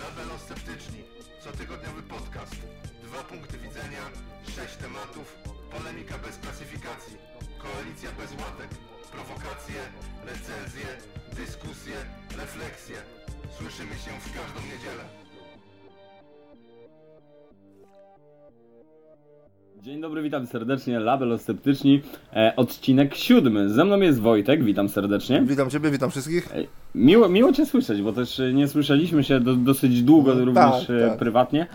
Labelosceptyczni. Cotygodniowy podcast. Dwa punkty widzenia, sześć tematów, polemika bez klasyfikacji, koalicja bez łatek, prowokacje, recenzje, dyskusje, refleksje. Słyszymy się w każdą niedzielę. Dzień dobry, witam serdecznie, Labelosceptyczni, e, odcinek siódmy. Ze mną jest Wojtek, witam serdecznie. Witam Ciebie, witam wszystkich. E, Miło, miło Cię słyszeć, bo też e, nie słyszeliśmy się do, dosyć długo No, również tak, e, tak. prywatnie.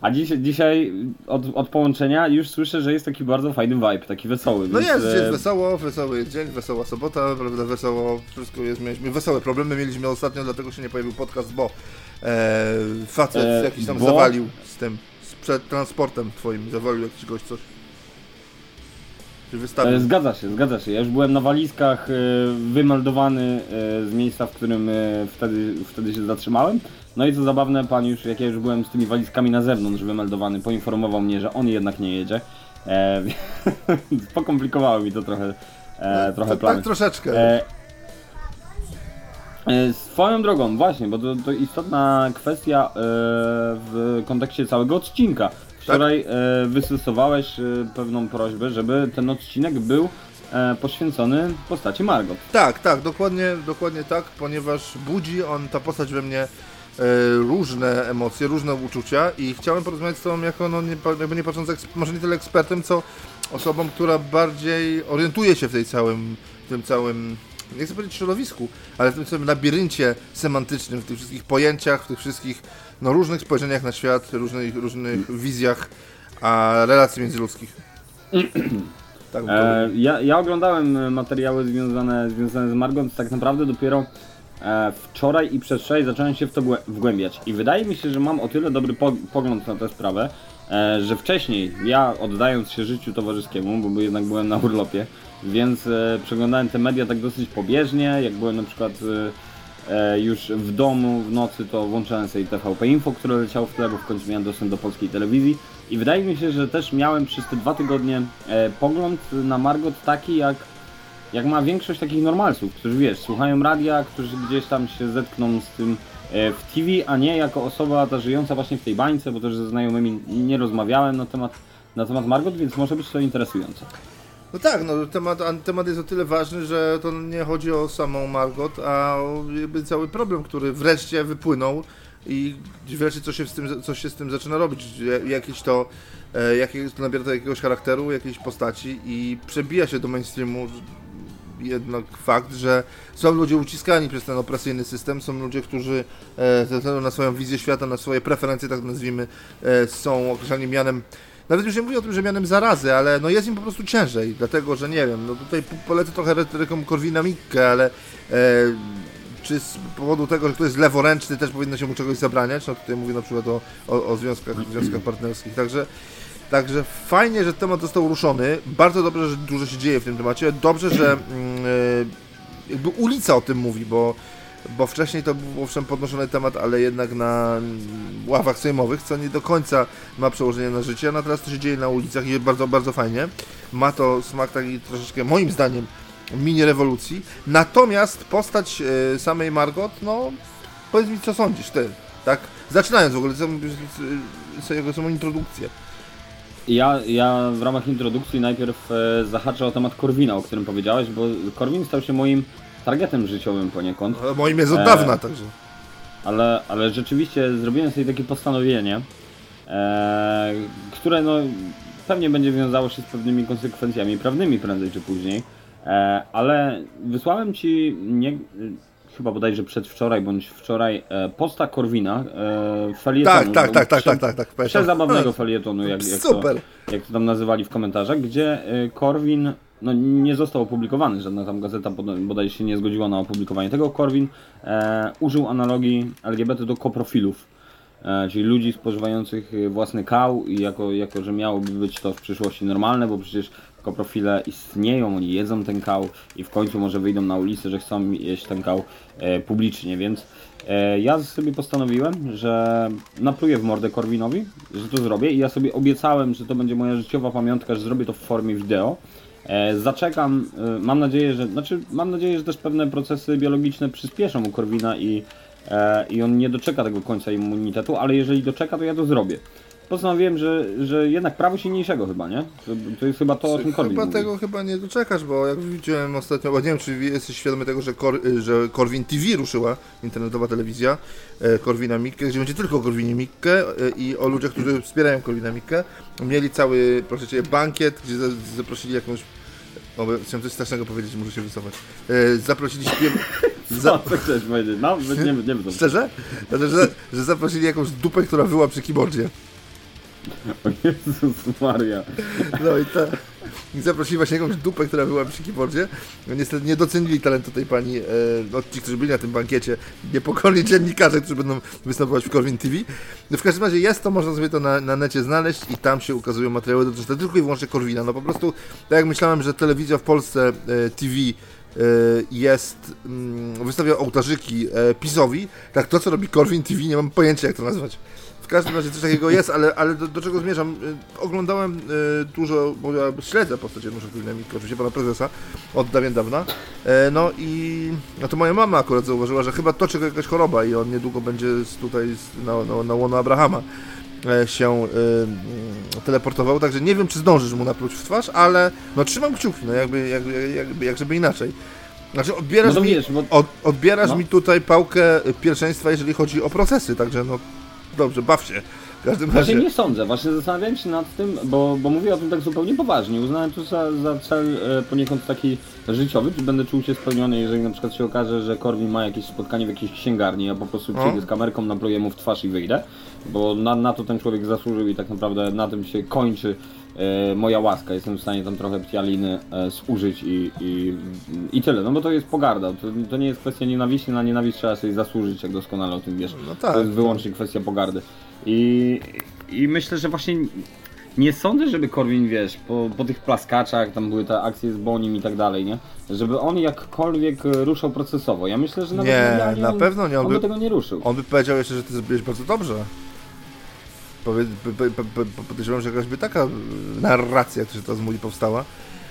A dziś, dzisiaj od, od połączenia już słyszę, że jest taki bardzo fajny vibe, taki wesoły. No więc, jest, e, jest wesoło, wesoły jest dzień, wesoła sobota, prawda, wesoło, wszystko jest, mieliśmy wesołe problemy mieliśmy ostatnio, dlatego się nie pojawił podcast, bo e, facet E, jakiś tam bo- zawalił z tym, przed transportem twoim, zawalił jakiś gość coś. Czy wystawił. E, Zgadza się, zgadza się. Ja już byłem na walizkach e, wymeldowany e, z miejsca, w którym wtedy, wtedy się zatrzymałem. No i co zabawne, pan już, jak ja już byłem z tymi walizkami na zewnątrz wymeldowany, poinformował mnie, że on jednak nie jedzie. E, pokomplikowało mi to trochę, e, trochę to, plany. tak troszeczkę. E, e, Swoją drogą, właśnie, bo to, to istotna kwestia e, w kontekście całego odcinka. Wczoraj e, wystosowałeś e, pewną prośbę, żeby ten odcinek był e, poświęcony postaci Margot. Tak, tak, dokładnie, dokładnie tak, ponieważ budzi on, ta postać we mnie e, różne emocje, różne uczucia i chciałem porozmawiać z Tobą jako, no, nie, jakby nie patrząc, może nie tyle ekspertem, co osobą, która bardziej orientuje się w tej całym, w tym całym, nie chcę powiedzieć środowisku, ale w tym całym labiryncie semantycznym, w tych wszystkich pojęciach, w tych wszystkich, no, różnych spojrzeniach na świat, różnych, różnych wizjach, a relacji międzyludzkich. tak, E, ja, ja oglądałem e, materiały związane, związane z Margot tak naprawdę dopiero e, wczoraj i przedwczoraj zacząłem się w to głę- wgłębiać. I wydaje mi się, że mam o tyle dobry po, pogląd na tę sprawę, e, że wcześniej ja oddając się życiu towarzyskiemu, bo jednak byłem na urlopie, więc e, przeglądałem te media tak dosyć pobieżnie, jak byłem na przykład e, e, już w domu w nocy, to włączałem sobie TVP Info, które leciało w tle, bo w końcu miałem dostęp do polskiej telewizji. I wydaje mi się, że też miałem przez te dwa tygodnie pogląd na Margot taki, jak, jak ma większość takich normalsów, którzy wiesz, słuchają radia, którzy gdzieś tam się zetkną z tym w TV, a nie jako osoba ta żyjąca właśnie w tej bańce, bo też ze znajomymi nie rozmawiałem na temat, na temat Margot, więc może być to interesujące. No tak, no temat, temat jest o tyle ważny, że to nie chodzi o samą Margot, a o jakby cały problem, który wreszcie wypłynął i wreszcie coś się z tym, coś się z tym zaczyna robić, Ja- jakieś to, e, jakieś, to nabiera to jakiegoś charakteru, jakiejś postaci i przebija się do mainstreamu jednak fakt, że są ludzie uciskani przez ten opresyjny system, są ludzie, którzy e, ze względu na swoją wizję świata, na swoje preferencje, tak nazwijmy, e, są określani mianem nawet już nie mówię o tym, że mianem zarazy, ale no jest im po prostu ciężej, dlatego że nie wiem, no tutaj po- polecę trochę retoryką Korwina Mikke, ale e, czy z powodu tego, że ktoś jest leworęczny też powinno się mu czegoś zabraniać, no tutaj mówię na przykład o, o, o związkach, związkach partnerskich, także Także fajnie, że temat został ruszony. Bardzo dobrze, że dużo się dzieje w tym temacie. Dobrze, że e, jakby ulica o tym mówi, bo, bo wcześniej to był owszem podnoszony temat, ale jednak na ławach sejmowych, co nie do końca ma przełożenie na życie. No teraz to się dzieje na ulicach i bardzo, bardzo fajnie. Ma to smak taki troszeczkę, moim zdaniem, mini rewolucji. Natomiast postać e, samej Margot, no powiedz mi, co sądzisz ty, tak? Zaczynając w ogóle, co, jego samą introdukcję. Ja, ja w ramach introdukcji najpierw e, zahaczę o temat Korwina, o którym powiedziałeś, bo Korwin stał się moim targetem życiowym poniekąd. No, Moim jest od E, dawna, także. ale, ale rzeczywiście zrobiłem sobie takie postanowienie, e, które no, pewnie będzie wiązało się z pewnymi konsekwencjami prawnymi prędzej czy później, e, ale wysłałem Ci nie, chyba bodajże przedwczoraj bądź wczoraj e, posta Korwina, e, felietonu. Tak, tak, tak, tak, tak, tak, tak. Przezabawnego felietonu, jak, jak, to, jak to tam nazywali w komentarzach, gdzie y, Korwin no, nie został opublikowany, żadna tam gazeta bod- bodaj się nie zgodziła na opublikowanie tego. Korwin e, użył analogii LGBT do koprofilów, e, czyli ludzi spożywających własny kał i jako, jako, że miałoby być to w przyszłości normalne, bo przecież koprofile istnieją, oni jedzą ten kał i w końcu może wyjdą na ulicę, że chcą jeść ten kał e, publicznie, więc E, Ja sobie postanowiłem, że napluję w mordę Korwinowi, że to zrobię i ja sobie obiecałem, że to będzie moja życiowa pamiątka, że zrobię to w formie wideo. E, Zaczekam, e, mam nadzieję, że, znaczy mam nadzieję, że też pewne procesy biologiczne przyspieszą u Korwina i e, i on nie doczeka tego końca immunitetu, ale jeżeli doczeka, to ja to zrobię. Postanowiłem, że, że jednak prawo silniejszego chyba, nie? To, to jest chyba to, o czym Korwin Chyba mówi. tego chyba nie doczekasz, bo jak widziałem ostatnio, bo nie wiem czy jesteś świadomy tego, że, Kor, że Korwin TV ruszyła, internetowa telewizja Korwina Mikke, gdzie będzie tylko o Korwinie Mikke i o ludziach, którzy wspierają Korwina Mikke. Mieli cały, proszę Cię, bankiet, gdzie za- zaprosili jakąś o, bo chciałem coś strasznego powiedzieć, muszę się wycofać. E, zaprosili śpiew... Co, chcesz powiedzieć? No, nie, nie, nie wiem. Szczerze? Znaczy, że, że zaprosili jakąś dupę, która wyła przy keyboardzie. O Jezus Maria. No i ta. I zaprosili właśnie jakąś dupę, która była przy keyboardzie. No niestety nie docenili talentu tej pani, e, no ci, którzy byli na tym bankiecie, niepokorni dziennikarze, którzy będą występować w Corwin TV. No w każdym razie jest to, można sobie to na, na necie znaleźć i tam się ukazują materiały dotyczące tylko i wyłącznie Korwina. No po prostu, tak jak myślałem, że telewizja w Polsce, e, TV e, jest, mm, wystawia ołtarzyki e, PiSowi, tak to, co robi Corwin TV, nie mam pojęcia, jak to nazwać. Każdym razie coś takiego jest, ale, ale do, do czego zmierzam? Y, Oglądałem y, dużo, bo ja śledzę postać Janusza Korwin-Mikke, oczywiście pana prezesa, od dawien dawna. E, no i no to moja mama akurat zauważyła, że chyba toczy go jakaś choroba i on niedługo będzie tutaj na, na, na łono Abrahama e, się y, teleportował, także nie wiem, czy zdążysz mu napluć w twarz, ale no trzymam kciuki, no jakby, jakby, jakby jak żeby inaczej. Znaczy odbierasz No mi, wiesz, bo od, odbierasz No. mi tutaj pałkę pierwszeństwa, jeżeli chodzi o procesy, także no dobrze, baw się. W każdym Właśnie razie. nie sądzę, właśnie zastanawiałem się nad tym, bo, bo mówię o tym tak zupełnie poważnie. Uznałem to za, za cel e, poniekąd taki życiowy, czy będę czuł się spełniony, jeżeli na przykład się okaże, że Korwin ma jakieś spotkanie w jakiejś księgarni, ja po prostu przyjdę z kamerką, napluję mu w twarz i wyjdę, bo na, na to ten człowiek zasłużył i tak naprawdę na tym się kończy moja łaska. Jestem w stanie tam trochę ptialiny e, zużyć i, i, i tyle, no bo to jest pogarda, to, to nie jest kwestia nienawiści, na nienawiść trzeba sobie zasłużyć, jak doskonale o tym wiesz. No tak. To jest wyłącznie kwestia pogardy. I, I myślę, że właśnie nie sądzę, żeby Korwin, wiesz, po, po tych plaskaczach, tam były te akcje z Bonim i tak dalej, nie? Żeby on jakkolwiek e, ruszał procesowo. Ja myślę, że nawet Nie, medialnie na on, pewno nie, on On by by- tego nie ruszył. On by powiedział jeszcze, że ty zrobiłeś bardzo dobrze. Podejrzewam, że jakaś by taka narracja, jak to się teraz mówi, powstała,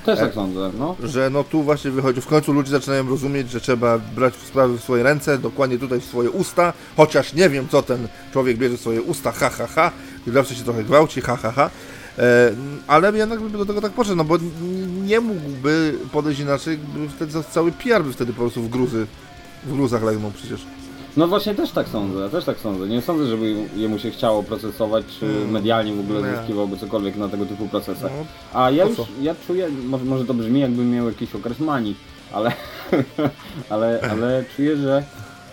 Też e- tak sądzę, no. że no tu właśnie wychodzi, w końcu ludzie zaczynają rozumieć, że trzeba brać sprawy w swoje ręce, dokładnie tutaj w swoje usta, chociaż nie wiem, co ten człowiek bierze w swoje usta, ha, ha, ha, i zawsze się trochę gwałci, ha, ha, ha. E, ale jednak by do tego tak poszedł, no bo nie mógłby podejść inaczej, by wtedy cały PR by wtedy po prostu w gruzy, w gruzach legnął przecież. No właśnie też tak sądzę, też tak sądzę. Nie sądzę, żeby jemu się chciało procesować, czy Mm. medialnie w ogóle Nie. zyskiwałby cokolwiek na tego typu procesach. No, A ja już, ja czuję, może, może to brzmi jakbym miał jakiś okres manii, ale, ale, ale czuję, że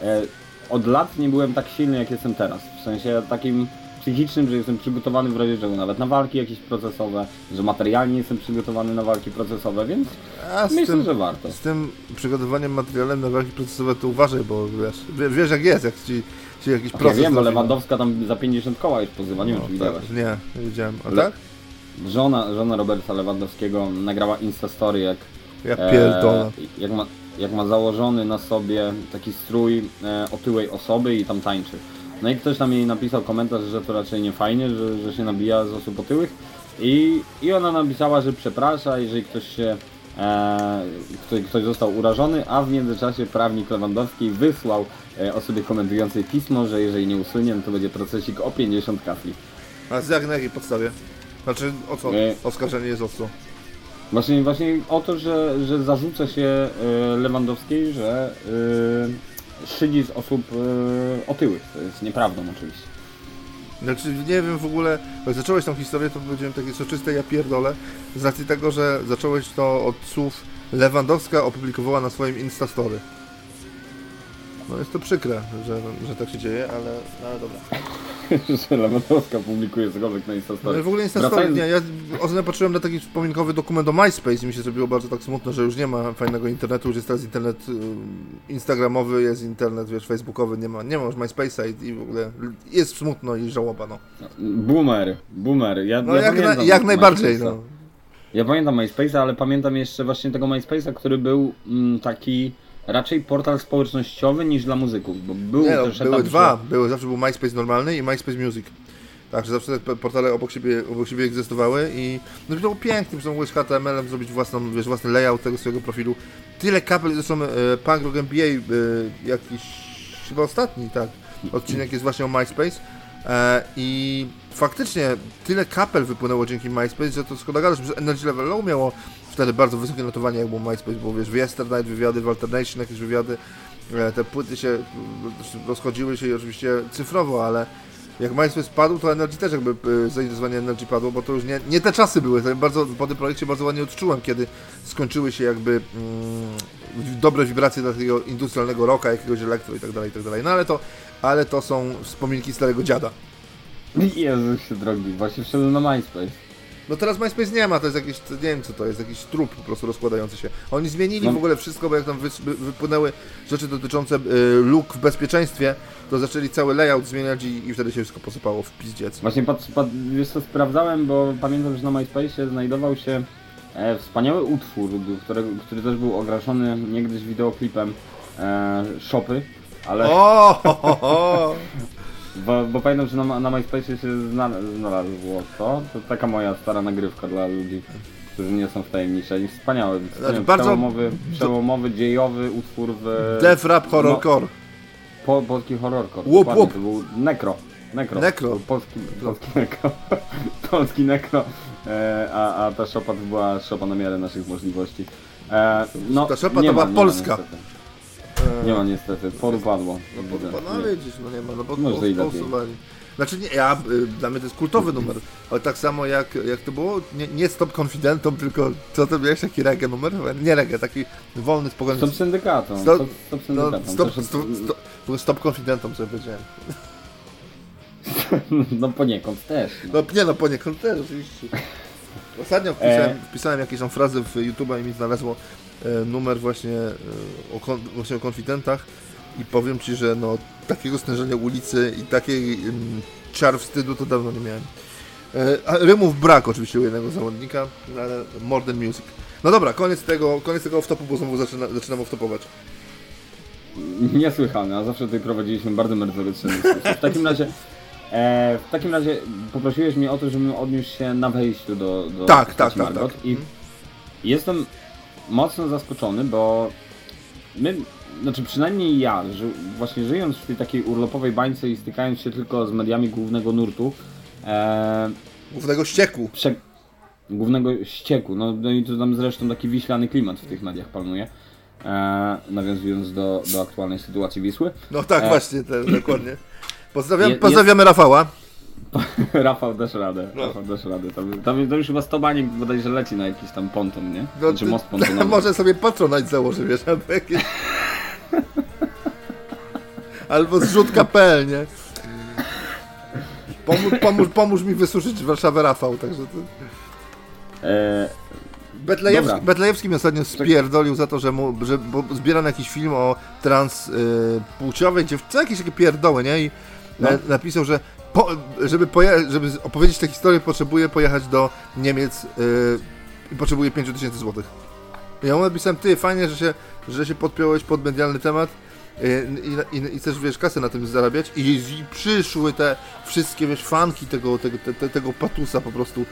e, od lat nie byłem tak silny jak jestem teraz. W sensie takim psychicznym, że jestem przygotowany w razie czego nawet na walki jakieś procesowe, że materialnie jestem przygotowany na walki procesowe, więc a z myślę, tym, że warto. z tym przygotowaniem materiałem na walki procesowe to uważaj, bo wiesz, wie- wiesz jak jest, jak ci, ci jakiś Ja proces... wiem, bo. Lewandowska tam za 50 koła już pozywa, nie wiem czy No, widziałeś. tak, nie, nie widziałem. A Ale- tak? Żona, żona Roberta Lewandowskiego nagrała Instastory jak Ja pierdolę. E, jak, ma, jak ma założony na sobie taki strój e, otyłej osoby i tam tańczy. No i ktoś tam jej napisał komentarz, że to raczej nie fajnie, że, że się nabija z osób otyłych. I, I ona napisała, że przeprasza, jeżeli ktoś się e, ktoś, ktoś został urażony, a w międzyczasie prawnik Lewandowski wysłał e, osobie komentującej pismo, że jeżeli nie usunie, to będzie procesik o 50 kafli. A z jak, na jakiej podstawie? Znaczy, o co? Nie. Oskarżenie jest o co? Właśnie, właśnie o to, że, że zarzuca się e, Lewandowskiej, że e, szydzi z osób e, otyłych. To jest nieprawdą oczywiście. Znaczy, nie wiem w ogóle, jak zacząłeś tą historię, to powiedziałem takie soczyste ja pierdolę, z racji tego, że zacząłeś to od słów Lewandowska opublikowała na swoim Instastory. No jest to przykre, że, że tak się dzieje, ale, no, ale dobra. że Lewandowska publikuje cokolwiek na No Instastory. i w ogóle Instastory, nie, ja ostatnio patrzyłem na taki wspominkowy dokument o MySpace i mi się zrobiło bardzo tak smutno, że już nie ma fajnego internetu, już jest teraz internet y, instagramowy, jest internet, wiesz, facebookowy, nie ma, nie ma już MySpace'a i, i w ogóle jest smutno i żałoba, no. Boomer, boomer. Ja, No ja jak, na, jak najbardziej, no. Ja pamiętam MySpace'a, ale pamiętam jeszcze właśnie tego MySpace'a, który był mm, taki raczej portal społecznościowy niż dla muzyków, bo był Nie, no, też były etap, dwa. że- Były, zawsze był MySpace normalny i MySpace Music. Także zawsze te portale obok siebie, obok siebie egzystowały i no to było pięknie, że mogłeś HTML-em zrobić własną, wiesz, własny layout tego swojego profilu. Tyle kapel, zresztą e, Punk Rock MBA e, jakiś chyba ostatni, tak. Odcinek jest właśnie o MySpace. E, I faktycznie tyle kapel wypłynęło dzięki MySpace, że to szkoda gadać, że Energy Level Low miało wtedy bardzo wysokie notowanie, jak było MySpace, bo wiesz, w Yesternight wywiady, w Alternation jakieś wywiady, e, te płyty się rozchodziły się oczywiście cyfrowo, ale jak MySpace padł, to Energy też jakby e, zainteresowanie Energy padło, bo to już nie, nie te czasy były. Bardzo, po tym projekcie bardzo ładnie odczułem, kiedy skończyły się jakby mm, dobre wibracje dla takiego industrialnego rocka, jakiegoś elektro i tak dalej, i tak dalej. No ale to, ale to są wspominki starego dziada. Jezus drogi, właśnie wszedłem na MySpace. No teraz MySpace nie ma, to jest jakiś, nie wiem co to jest, jakiś trup po prostu rozkładający się. Oni zmienili No. w ogóle wszystko, bo jak tam wy, wy- wypłynęły rzeczy dotyczące y, luk w bezpieczeństwie, to zaczęli cały layout zmieniać i, i wtedy się wszystko posypało w pizdziec. Właśnie patrz, patrz, wiesz co, sprawdzałem, bo pamiętam, że na MySpace znajdował się e, wspaniały utwór, którego, który też był ograszony niegdyś wideoklipem e, Shopy, ale O, ho, ho, ho. bo, bo pamiętam, że na, na MySpace się zna, znalazło to, to taka moja stara nagrywka dla ludzi, którzy nie są wtajemniczeni. Wspaniały, wspaniały Znaczy, bardzo- przełomowy, przełomowy, dziejowy utwór w Death Rap Horrorcore. No. po, polski horrorcore. Łup, Dokładnie, łup. To był Necro. Necro. Necro. To był Polski, polski Necro. polski Necro. E, a, a ta szopa to była szopa na miarę naszych możliwości. E, no, Ta szopa nie to ma, była nie polska. Ma, niestety. Nie ma niestety, porupadło. Widzę. No widzisz, no nie ma, no bo Może i lepiej. pousuwali. Znaczy nie, ja, y, dla mnie to jest kultowy numer, ale tak samo jak, jak to było, nie, nie Stop Confidentom, tylko co to miałeś, taki reggae numer? Nie reggae, taki wolny, spokojny. Stop syndykatą. Stop- Stop, stop no, syndykatą. stop, Też- stop, stop, stop Confidentom sobie powiedziałem. no poniekąd też. No. No nie no, poniekąd też oczywiście. Ostatnio wpisałem, wpisałem jakieś tam frazy w YouTube'a i mi znalazło e, numer właśnie, e, o, kon, właśnie o konfidentach i powiem Ci, że no takiego stężenia ulicy i takiej mm, czar wstydu to dawno nie miałem. E, rymów brak oczywiście u jednego zawodnika, no, ale more than music. No dobra, koniec tego, koniec tego off-topu, bo znowu zaczyna, zaczynam off-topować. Niesłychane, a zawsze tutaj prowadziliśmy bardzo merytoryczny dyskusję. W takim razie, e, w takim razie poprosiłeś mnie o to, żebym odniósł się na wejściu do, do Tak, tak, tak, tak. I Mhm. jestem mocno zaskoczony, bo my, znaczy przynajmniej ja, że właśnie żyjąc w tej takiej urlopowej bańce i stykając się tylko z mediami głównego nurtu, e, Głównego ścieku. prze... głównego ścieku, no, no i to tam zresztą taki wiślany klimat w tych mediach panuje, e, nawiązując do, do aktualnej sytuacji Wisły. No tak, E. właśnie, te, dokładnie. Pozdrawiam, Je- pozdrawiamy Rafała. Rafał dasz radę, No. Rafał dasz radę. Tam, tam, tam już chyba 100 baniek bodajże leci na jakiś tam ponton, nie? No, Znaczy ty- most pontonowy. Może sobie patronać założy, wiesz, albo jakieś... albo zrzutka.pl, nie? Pomóż, pomóż, pomóż mi wysuszyć Warszawę Rafał, także to... E, Betlejewski, Dobra. Betlejewski mnie ostatnio spierdolił za to, że, mu, że bo zbieram jakiś film o transpłciowej y, dziewczynie, jakieś takie pierdoły, nie? I No. na, napisał, że po, żeby, poje, żeby opowiedzieć tę historię, potrzebuje pojechać do Niemiec y, i potrzebuje 5000 złotych. Ja mu napisałem, ty, fajnie, że się, że się podpiąłeś pod medialny temat y, i, i, i chcesz, wiesz, kasę na tym zarabiać i, i przyszły te wszystkie, wiesz, fanki tego, tego, te, te, tego patusa po prostu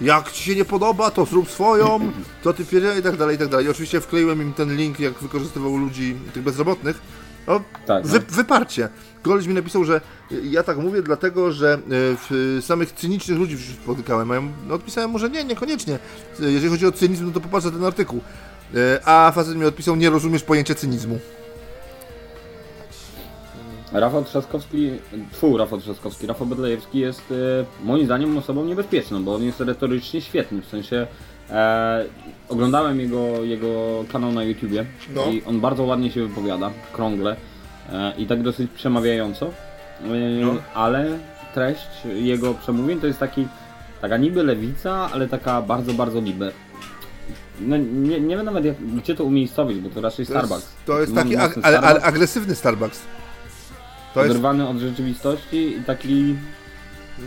jak ci się nie podoba, to zrób swoją, to ty pierdzielaj i tak dalej, i tak dalej. I oczywiście wkleiłem im ten link, jak wykorzystywał ludzi, tych bezrobotnych. No, tak, wy, no. wyparcie. Koleś mi napisał, że y, ja tak mówię dlatego, że y, w samych cynicznych ludzi spotykałem. A ja no, odpisałem mu, że nie, niekoniecznie. Y, Jeżeli chodzi o cynizm, no to popatrz na ten artykuł. Y, A facet mi odpisał, nie rozumiesz pojęcia cynizmu. Rafał Trzaskowski, tfu, Rafał Trzaskowski, Rafał Bedlejewski jest moim zdaniem osobą niebezpieczną, bo on jest retorycznie świetny, w sensie e, oglądałem jego, jego kanał na YouTubie No. i on bardzo ładnie się wypowiada, krągle i tak dosyć przemawiająco, e, No. ale treść jego przemówień to jest taki, taka niby lewica, ale taka bardzo, bardzo liber. No, nie, nie wiem nawet jak, gdzie to umiejscowić, bo to raczej To Starbucks. jest, to jest Mam taki ag- ale, ale agresywny Starbucks. To jest, Oderwany od rzeczywistości i taki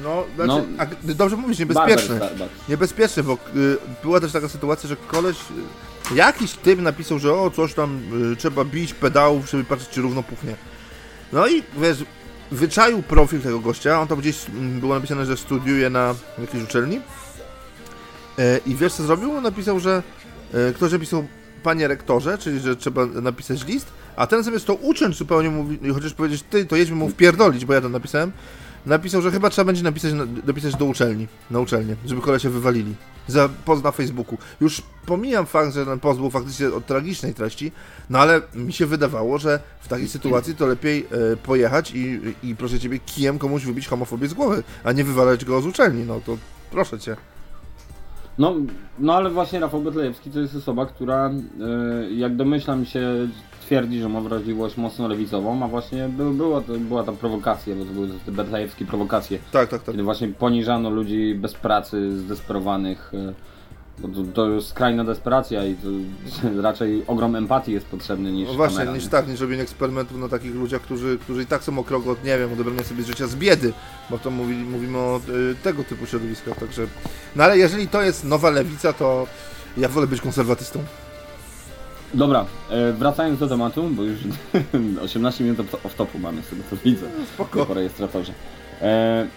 no, znaczy, no, dobrze mówisz, barber niebezpieczny. Niebezpieczny, bo y, była też taka sytuacja, że koleś, y, jakiś typ napisał, że o, coś tam y, trzeba bić pedałów, żeby patrzeć, czy równo puchnie. No i wiesz, wyczaił profil tego gościa, on tam gdzieś mm, było napisane, że studiuje na jakiejś uczelni. E, I wiesz co zrobił? On napisał, że e, ktoś napisał, panie rektorze, czyli że trzeba napisać list, a ten zamiast to uciąć zupełnie mówi, chociaż powiedzieć, ty, to jedźmy mu wpierdolić, bo ja to napisałem, napisał, że chyba trzeba będzie napisać, napisać do uczelni, na uczelnię, żeby kolesie wywalili. Za post na Facebooku. Już pomijam fakt, że ten post był faktycznie od tragicznej treści, no ale mi się wydawało, że w takiej sytuacji to lepiej e, pojechać i, i proszę ciebie kijem komuś wybić homofobię z głowy, a nie wywalać go z uczelni, no to proszę cię. No, no ale właśnie Rafał Betlejewski to jest osoba, która, y, jak domyślam się, twierdzi, że ma wrażliwość mocno lewicową, a właśnie był, była, była ta prowokacja, bo to były te betlejewskie prowokacje, Tak, tak, tak. kiedy właśnie poniżano ludzi bez pracy, zdesperowanych, bo to, to już skrajna desperacja i to raczej ogrom empatii jest potrzebny niż No właśnie, kamera, niż nie? tak, niż robienie eksperymentów na takich ludziach, którzy, którzy i tak są o krok od, nie wiem, odebrania sobie życia z biedy, bo to mówi, mówimy o y, tego typu środowiskach, także... No ale jeżeli to jest nowa lewica, to ja wolę być konserwatystą. Dobra, e, wracając do tematu, bo już 18 minut off-topu mamy, z tego co widzę. Spoko. po rejestratorze. E,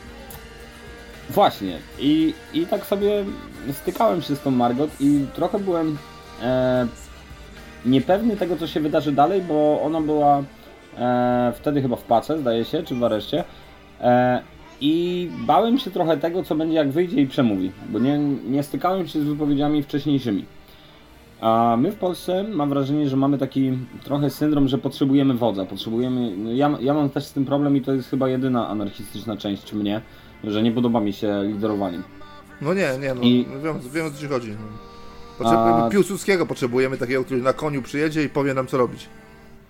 właśnie, i, i tak sobie stykałem się z tą Margot i trochę byłem e, niepewny tego, co się wydarzy dalej, bo ona była e, wtedy chyba w pace, zdaje się, czy w areszcie. E, I bałem się trochę tego, co będzie jak wyjdzie i przemówi, bo nie, nie stykałem się z wypowiedziami wcześniejszymi. A my w Polsce mam wrażenie, że mamy taki trochę syndrom, że potrzebujemy wodza. Potrzebujemy. no Ja, ja mam też z tym problem i to jest chyba jedyna anarchistyczna część mnie, że nie podoba mi się liderowanie. No nie, nie, no, I- wiem, wiem o co ci chodzi. No. Potrzebujemy A- Piłsudskiego, potrzebujemy takiego, który na koniu przyjedzie i powie nam co robić.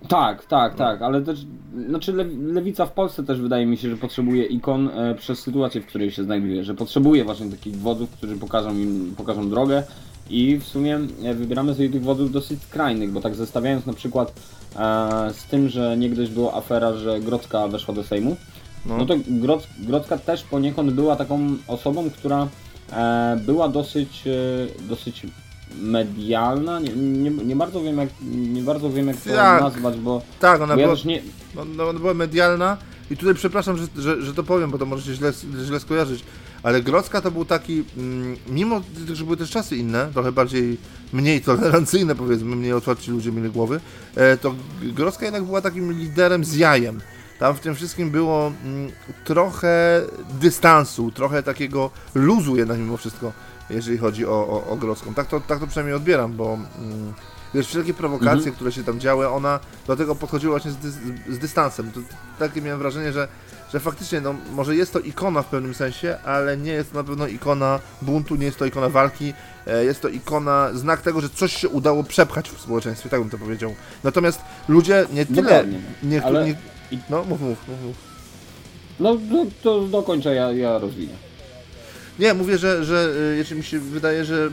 Tak, tak, tak, ale też, znaczy le, lewica w Polsce też wydaje mi się, że potrzebuje ikon e, przez sytuację, w której się znajduje, że potrzebuje właśnie takich wodzów, którzy pokażą im, pokażą drogę i w sumie e, wybieramy sobie tych wodzów dosyć skrajnych, bo tak zestawiając na przykład e, z tym, że niegdyś była afera, że Grodzka weszła do Sejmu, No. no, to Groc, Grodzka też poniekąd była taką osobą, która e, była dosyć, e, dosyć medialna, nie, nie, nie bardzo wiem jak, nie bardzo wiem jak to Tak. nazwać, bo Tak, ona bo ja była, też nie. no, no, ona była medialna i tutaj przepraszam, że, że, że to powiem, bo to może się źle, źle skojarzyć, ale Grodzka to był taki, mm, mimo że były też czasy inne, trochę bardziej, mniej tolerancyjne powiedzmy, mniej otwarci ludzie mieli głowy, e, to Grodzka jednak była takim liderem z jajem. Tam w tym wszystkim było mm, trochę dystansu, trochę takiego luzu jednak mimo wszystko, jeżeli chodzi o, o, o Grodzką. Tak to, tak to przynajmniej odbieram, bo mm, wiesz, wszelkie prowokacje, Mhm. które się tam działy, ona do tego podchodziła właśnie z, dys, z dystansem. To, takie miałem wrażenie, że, że faktycznie, no, może jest to ikona w pewnym sensie, ale nie jest to na pewno ikona buntu, nie jest to ikona walki, e, jest to ikona, znak tego, że coś się udało przepchać w społeczeństwie, tak bym to powiedział. Natomiast ludzie nie tyle... Dokładnie. Nie, Ale- nie, no, mów, mów, mów, mów. No, no to dokończę, ja, ja rozwinę. Nie, mówię, że, że y, jeszcze mi się wydaje, że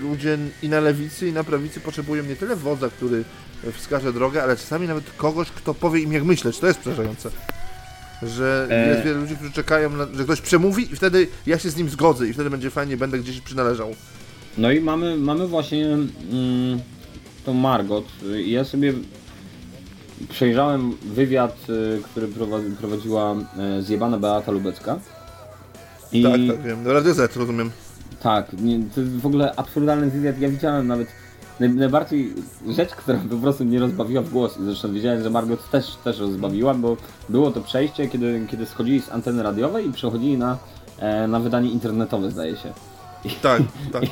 ludzie i na lewicy, i na prawicy potrzebują nie tyle wodza, który wskaże drogę, ale czasami nawet kogoś, kto powie im jak myśleć. To jest przerażające. Że E. jest wiele ludzi, którzy czekają, na, że ktoś przemówi i wtedy ja się z nim zgodzę i wtedy będzie fajnie, będę gdzieś przynależał. No i mamy, mamy właśnie mm, tą Margot. I Ja sobie przejrzałem wywiad, y, który prowadzi, prowadziła y, zjebana Beata Lubecka. I Tak, tak, wiem. Radio Z, rozumiem. tak, nie, to jest w ogóle absurdalny wywiad. Ja widziałem nawet naj, najbardziej rzecz, która po prostu mnie rozbawiła w głos. I zresztą wiedziałem, że Margot też, też rozbawiła, bo było to przejście, kiedy, kiedy schodzili z anteny radiowej i przechodzili na, e, na wydanie internetowe, zdaje się. Tak, tak, tak.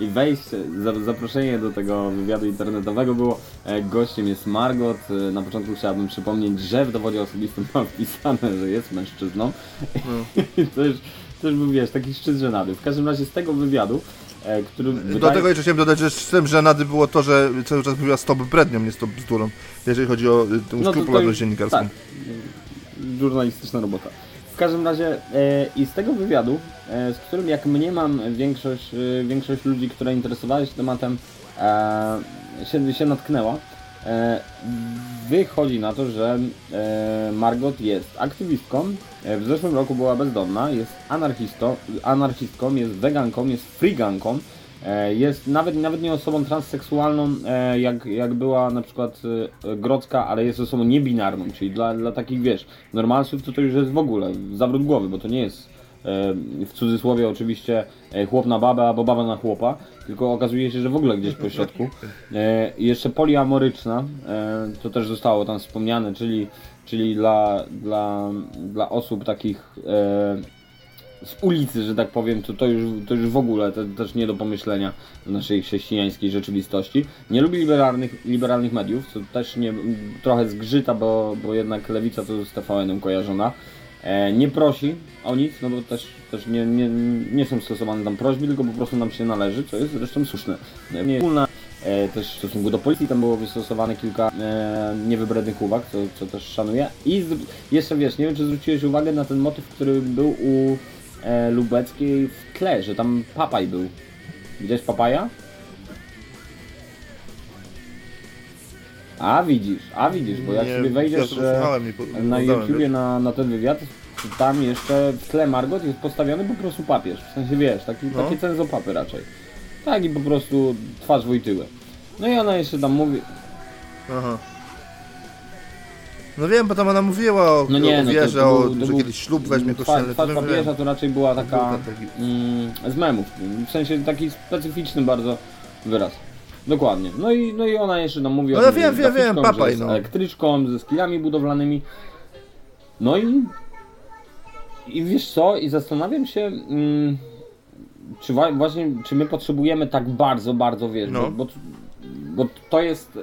I wejście, za- zaproszenie do tego wywiadu internetowego było e, gościem jest Margot. E, Na początku chciałabym przypomnieć, że w dowodzie osobistym ma wpisane, że jest mężczyzną. No. I to już, to już był, wiesz, taki szczyt żenady. W każdym razie z tego wywiadu, e, który Do wydaje- tego jeszcze chciałem dodać, że z tym żenady było to, że cały czas mówiła stop brednią, nie stop bzdurą, jeżeli chodzi o tą No skrupulatność dziennikarską. Tak, żurnalistyczna robota. W każdym razie e, i z tego wywiadu, z którym jak mnie mam większość, e, większość ludzi, która interesowała się tematem, e, się, się natknęła, e, wychodzi na to, że e, Margot jest aktywistką, e, w zeszłym roku była bezdomna, jest anarchistą, anarchistką, jest weganką, jest freeganką, E, Jest nawet, nawet nie osobą transseksualną, e, jak, jak była na przykład e, Grodzka, ale jest osobą niebinarną, czyli dla, dla takich, wiesz, normalsów to to już jest w ogóle zawrót głowy, bo to nie jest w cudzysłowie oczywiście e, chłop na babę albo baba na chłopa, tylko okazuje się, że w ogóle gdzieś po środku. E, jeszcze poliamoryczna, e, to też zostało tam wspomniane, czyli, czyli dla, dla, dla osób takich z ulicy, że tak powiem, to, to, już, to już w ogóle to, też nie do pomyślenia w naszej chrześcijańskiej rzeczywistości. Nie lubi liberalnych, liberalnych mediów, co też nie, trochę zgrzyta, bo, bo jednak lewica to z TVN-em kojarzona. E, nie prosi o nic, no bo też, też nie, nie, nie są stosowane tam prośby, tylko po prostu nam się należy, co jest zresztą słuszne. Nie wspólna e, też w stosunku do policji tam było wystosowane kilka e, niewybrednych uwag, co, co też szanuję. I z, jeszcze wiesz, nie wiem czy zwróciłeś uwagę na ten motyw, który był u e, lubeckiej w tle, że tam papaj był. Widziałeś papaja? A widzisz, a widzisz, bo jak Nie, sobie wejdziesz po- nie na YouTubie na, na ten wywiad, tam jeszcze w tle Margot jest postawiony po prostu papież. W sensie wiesz, taki, No. takie cenzopapy raczej. Tak i po prostu twarz Wojtyły. No i ona jeszcze tam mówi, Aha. No wiem, bo tam ona mówiła o, no nie, o no to, wierze, to był, to że był, kiedyś ślub weźmie kościelny. twarz papieża to raczej była taka mm, z memów, w sensie taki specyficzny bardzo wyraz. Dokładnie. No i, no i ona jeszcze nam mówi No o tym, wiem, wiem, wiem, papaj, no. elektryczką, ze skillami budowlanymi. No i i wiesz co, i zastanawiam się, mm, czy właśnie, czy my potrzebujemy tak bardzo, bardzo, wiesz, No. bo, bo, to jest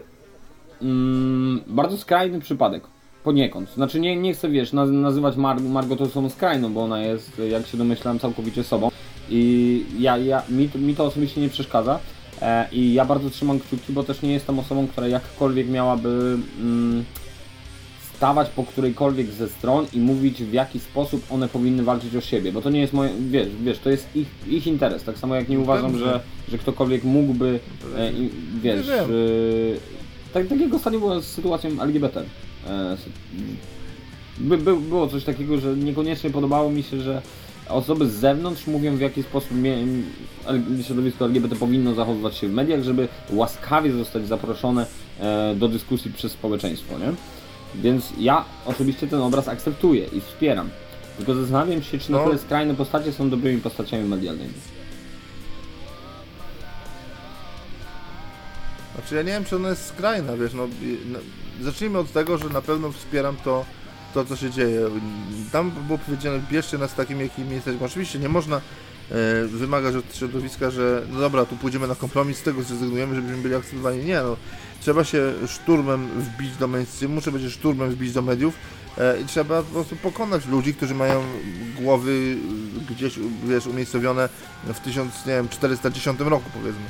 mm, bardzo skrajny przypadek. Poniekąd. Znaczy nie, nie chcę, wiesz, naz nazywać Mar Margot osobą skrajną, bo ona jest, jak się domyślałem, całkowicie sobą. I ja, ja, mi, to- mi to osobiście nie przeszkadza. E, I ja bardzo trzymam kciuki, bo też nie jestem osobą, która jakkolwiek miałaby mm, stawać po którejkolwiek ze stron i mówić w jaki sposób one powinny walczyć o siebie, bo to nie jest moje, wiesz, wiesz to jest ich, ich interes, tak samo jak nie uważam, Dobrze. że, że ktokolwiek mógłby, e, i, wiesz, e, tak, takiego stanie było z sytuacją LGBT. E, by, by, było coś takiego, że niekoniecznie podobało mi się, że osoby z zewnątrz mówią w jaki sposób środowisko LGBT powinno zachowywać się w mediach, żeby łaskawie zostać zaproszone e, do dyskusji przez społeczeństwo, nie? Więc ja osobiście ten obraz akceptuję i wspieram. Tylko zastanawiam się, czy na No. tyle skrajne postacie są dobrymi postaciami medialnymi. Znaczy ja nie wiem, czy ona jest skrajna, wiesz, no, no zacznijmy od tego, że na pewno wspieram to, to co się dzieje. Tam było powiedziane, bierzcie nas takim, jakim jesteśmy. Oczywiście nie można e, wymagać od środowiska, że no dobra, tu pójdziemy na kompromis, z tego zrezygnujemy, żebyśmy byli akceptowani. Nie, no, trzeba się szturmem wbić do mainstreamu, trzeba się szturmem wbić do mediów e, i trzeba po prostu pokonać ludzi, którzy mają głowy gdzieś, wiesz, umiejscowione w 1410 roku, powiedzmy.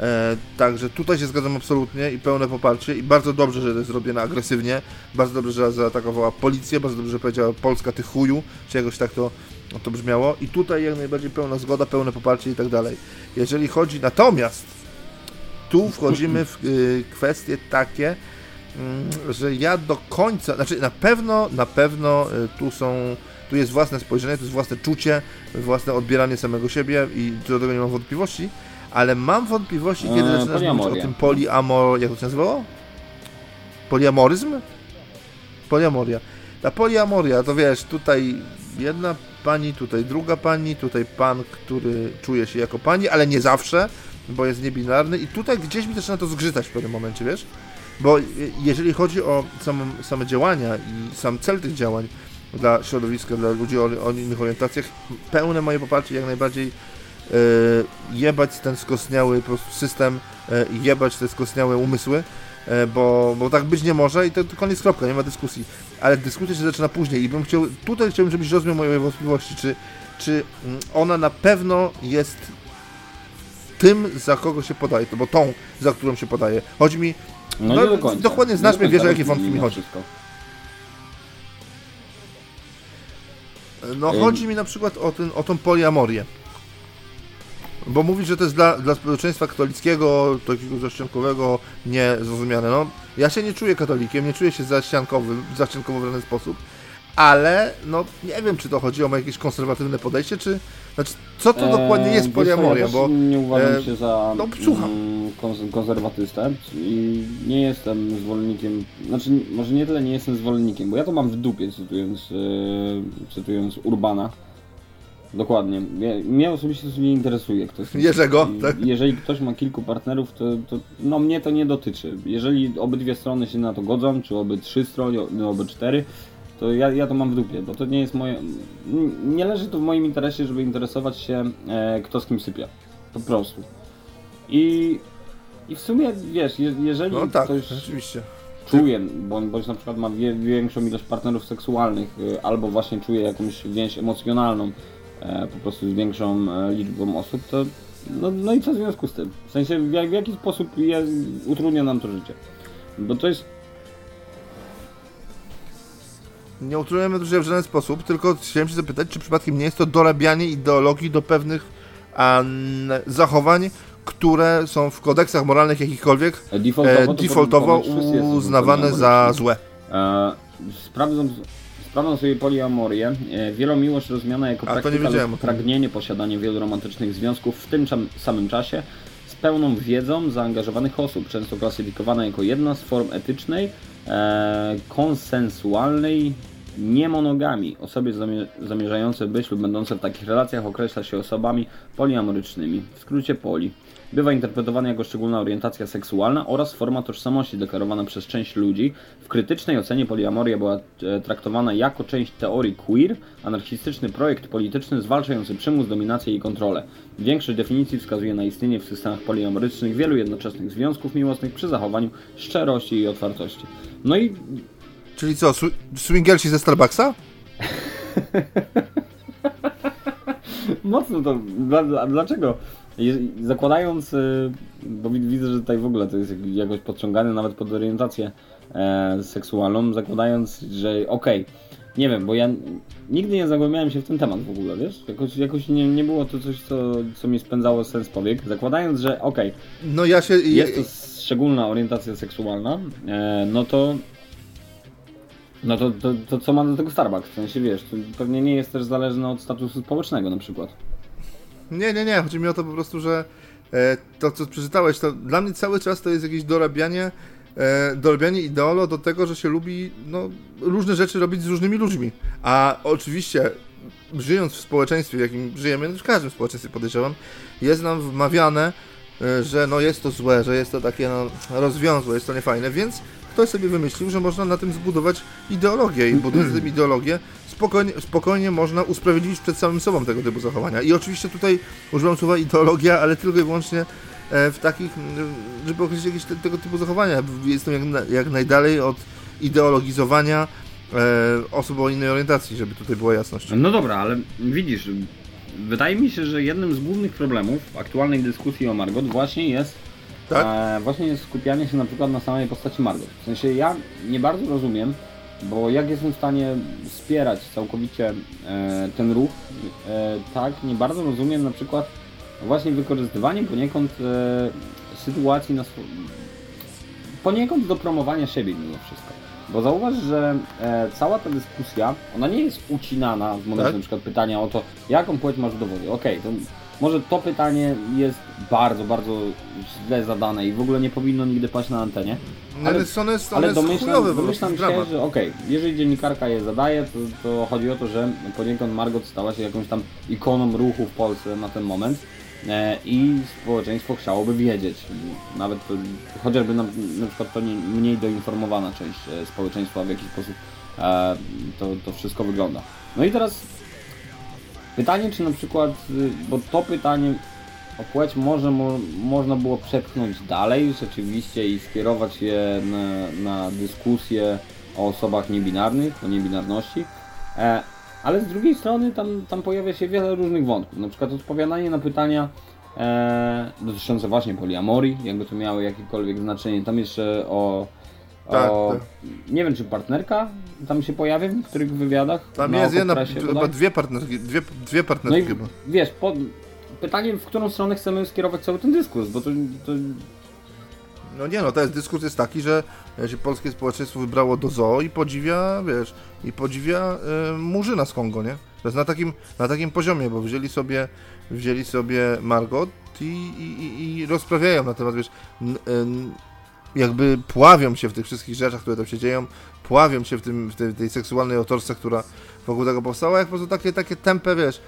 E, także tutaj się zgadzam absolutnie i pełne poparcie i bardzo dobrze, że to jest zrobione agresywnie, bardzo dobrze, że zaatakowała policję, bardzo dobrze, że powiedziała Polska ty chuju, czy jakoś tak to, to brzmiało. I tutaj jak najbardziej pełna zgoda, pełne poparcie i tak dalej. Jeżeli chodzi, natomiast tu wchodzimy w y, kwestie takie, mm, że ja do końca, znaczy na pewno, na pewno y, tu są, tu jest własne spojrzenie, tu jest własne czucie, własne odbieranie samego siebie i do tego nie mam wątpliwości, ale mam wątpliwości, kiedy Eee, zaczynasz mówić o tym poliamor... jak to się nazywało? Poliamoryzm? Poliamoria. Ta poliamoria, to wiesz, tutaj jedna pani, tutaj druga pani, tutaj pan, który czuje się jako pani, ale nie zawsze, bo jest niebinarny i tutaj gdzieś mi zaczyna to zgrzytać w pewnym momencie, wiesz? Bo je- jeżeli chodzi o samą, same działania i sam cel tych działań dla środowiska, dla ludzi o, o innych orientacjach, pełne moje poparcie jak najbardziej e, jebać ten skostniały po prostu system, e, jebać te skostniałe umysły, e, bo, bo tak być nie może i to, to koniec kropka, nie ma dyskusji. Ale dyskusja się zaczyna później i bym chciał, tutaj chciałbym, żebyś rozmiał moje wątpliwości, czy, czy mm, ona na pewno jest tym, za kogo się podaje, bo tą, za którą się podaje. Chodzi mi, No, No, do końca. dokładnie znasz mnie, wiesz, o jakie wątki mi chodzi. wszystko. No chodzi mi na przykład o, ten, o tą poliamorię. Bo mówisz, że to jest dla, dla społeczeństwa katolickiego, takiego zaściankowego, niezrozumiane. No, ja się nie czuję katolikiem, nie czuję się zaściankowym, zaściankowym w żaden sposób, ale no nie wiem, czy to chodzi o jakieś konserwatywne podejście, czy... Znaczy, co to dokładnie Eee, jest wiesz co, poliamoria, bo... nie uważam e, się za no, słucham. mm, kons- konserwatystę i nie jestem zwolennikiem, znaczy może nie tyle nie jestem zwolennikiem, bo ja to mam w dupie cytując, e, cytując Urbana. Dokładnie. Mnie, mnie osobiście to nie interesuje. Kto jest Jerzego, I tak? Jeżeli ktoś ma kilku partnerów, to, to no mnie to nie dotyczy. Jeżeli obydwie strony się na to godzą, czy oby trzy strony, no, oby cztery, to ja, ja to mam w dupie, bo to nie jest moje... Nie leży to w moim interesie, żeby interesować się, e, kto z kim sypia. Po prostu. I, i w sumie, wiesz, je, jeżeli No tak, ktoś rzeczywiście. czuje, bądź, bądź na przykład ma większą ilość partnerów seksualnych, y, albo właśnie czuje jakąś więź emocjonalną, e, po prostu z większą e, liczbą osób, to no, no i co w związku z tym? W sensie w, jak, w jaki sposób utrudnia nam to życie? Bo to jest Nie utrudniamy to życia w żaden sposób, tylko chciałem się zapytać, czy przypadkiem nie jest to dorabianie ideologii do pewnych an, zachowań, które są w kodeksach moralnych jakichkolwiek e, defaultowo, e, to defaultowo jesteśmy uznawane za złe. E, sprawdzą, sprawdzą sobie poliamorię. E, wielomiłość rozumiana jako A, to nie praktyka wiedziałem lub tym. pragnienie posiadania wielu romantycznych związków w tym czam- samym czasie z pełną wiedzą zaangażowanych osób, często klasyfikowana jako jedna z form etycznej, e, konsensualnej niemonogami. Osoby zamie- zamierzające być lub będące w takich relacjach określa się osobami poliamorycznymi, w skrócie poli. Bywa interpretowana jako szczególna orientacja seksualna oraz forma tożsamości deklarowana przez część ludzi. W krytycznej ocenie poliamoria była e, traktowana jako część teorii queer, anarchistyczny projekt polityczny zwalczający przymus, dominację i kontrolę. Większość definicji wskazuje na istnienie w systemach poliamorycznych wielu jednoczesnych związków miłosnych przy zachowaniu szczerości i otwartości. No i Czyli co, swi- swingersi ze Starbucksa? Mocno to. Dla, dla, dlaczego? Zakładając, y, bo wi- widzę, że tutaj w ogóle to jest jak- jakoś podciągane nawet pod orientację e, seksualną, zakładając, że okej, nie wiem, bo ja nigdy nie zagłębiałem się w ten temat w ogóle, wiesz? Jakoś, jakoś nie, nie było to coś, co, co mi spędzało sens powiek. Zakładając, że okej, No ja się... jest to szczególna orientacja seksualna, e, no to. No to, to, to co ma do tego Starbucks? W sensie wiesz, to pewnie nie jest też zależne od statusu społecznego na przykład. Nie, nie, nie. Chodzi mi o to po prostu, że e, to, co przeczytałeś, to dla mnie cały czas to jest jakieś dorabianie, e, dorabianie ideolo do tego, że się lubi no, różne rzeczy robić z różnymi ludźmi. A oczywiście, żyjąc w społeczeństwie, w jakim żyjemy, no w każdym społeczeństwie podejrzewam, jest nam wmawiane, e, że no jest to złe, że jest to takie no, rozwiązłe, jest to niefajne, więc ktoś sobie wymyślił, że można na tym zbudować ideologię i budując tym ideologię, spokojnie, spokojnie można usprawiedliwić przed samym sobą tego typu zachowania. I oczywiście tutaj używam słowa ideologia, ale tylko i wyłącznie e, w takich, żeby określić jakieś te, tego typu zachowania. Jestem jak, jak najdalej od ideologizowania e, osób o innej orientacji, żeby tutaj była jasność. No dobra, ale widzisz, wydaje mi się, że jednym z głównych problemów aktualnej dyskusji o Margot właśnie jest Tak? e, właśnie jest skupianie się na przykład na samej postaci Margot. W sensie ja nie bardzo rozumiem, bo jak jestem w stanie wspierać całkowicie e, ten ruch, e, tak, nie bardzo rozumiem na przykład właśnie wykorzystywanie poniekąd e, sytuacji na swo- poniekąd do promowania siebie mimo wszystko. Bo zauważ, że e, cała ta dyskusja, ona nie jest ucinana w momencie Tak. na przykład pytania o to, jaką płeć masz w dowodzie. Okej, to może to pytanie jest bardzo, bardzo źle zadane i w ogóle nie powinno nigdy paść na antenie. No, ale- ale, one Ale domyślam, chujowe, domyślam się, że okej, jeżeli dziennikarka je zadaje, to, to chodzi o to, że poniekąd Margot stała się jakąś tam ikoną ruchu w Polsce na ten moment e, i społeczeństwo chciałoby wiedzieć, nawet chociażby na, na przykład to nie, mniej doinformowana część e, społeczeństwa, w jaki sposób e, to, to wszystko wygląda. No i teraz pytanie, czy na przykład, y, bo to pytanie o płeć może mo, można było przepchnąć dalej rzeczywiście i skierować je na, na dyskusję o osobach niebinarnych, o niebinarności, e, ale z drugiej strony tam, tam pojawia się wiele różnych wątków, na przykład odpowiadanie na pytania e, dotyczące właśnie poliamorii, jakby to miało jakiekolwiek znaczenie, tam jeszcze o, Tak, o tak. nie wiem czy partnerka tam się pojawia w niektórych wywiadach, Tam jest jedna, chyba dwie partnerki, dwie, dwie No partnerki i chyba. wiesz, po, pytanie w którą stronę chcemy skierować cały ten dyskurs, bo to, to No nie no, to jest dyskurs jest taki, że e, się polskie społeczeństwo wybrało do zoo i podziwia, wiesz, i podziwia y, Murzyna z Kongo, nie? To jest na takim, na takim poziomie, bo wzięli sobie, wzięli sobie Margot i, i, i, i rozprawiają na temat, wiesz, n, n, jakby pławią się w tych wszystkich rzeczach, które tam się dzieją, pławią się w, tym, w tej, tej seksualnej otoczce, która wokół tego powstała, jak po prostu takie, takie tempe, wiesz,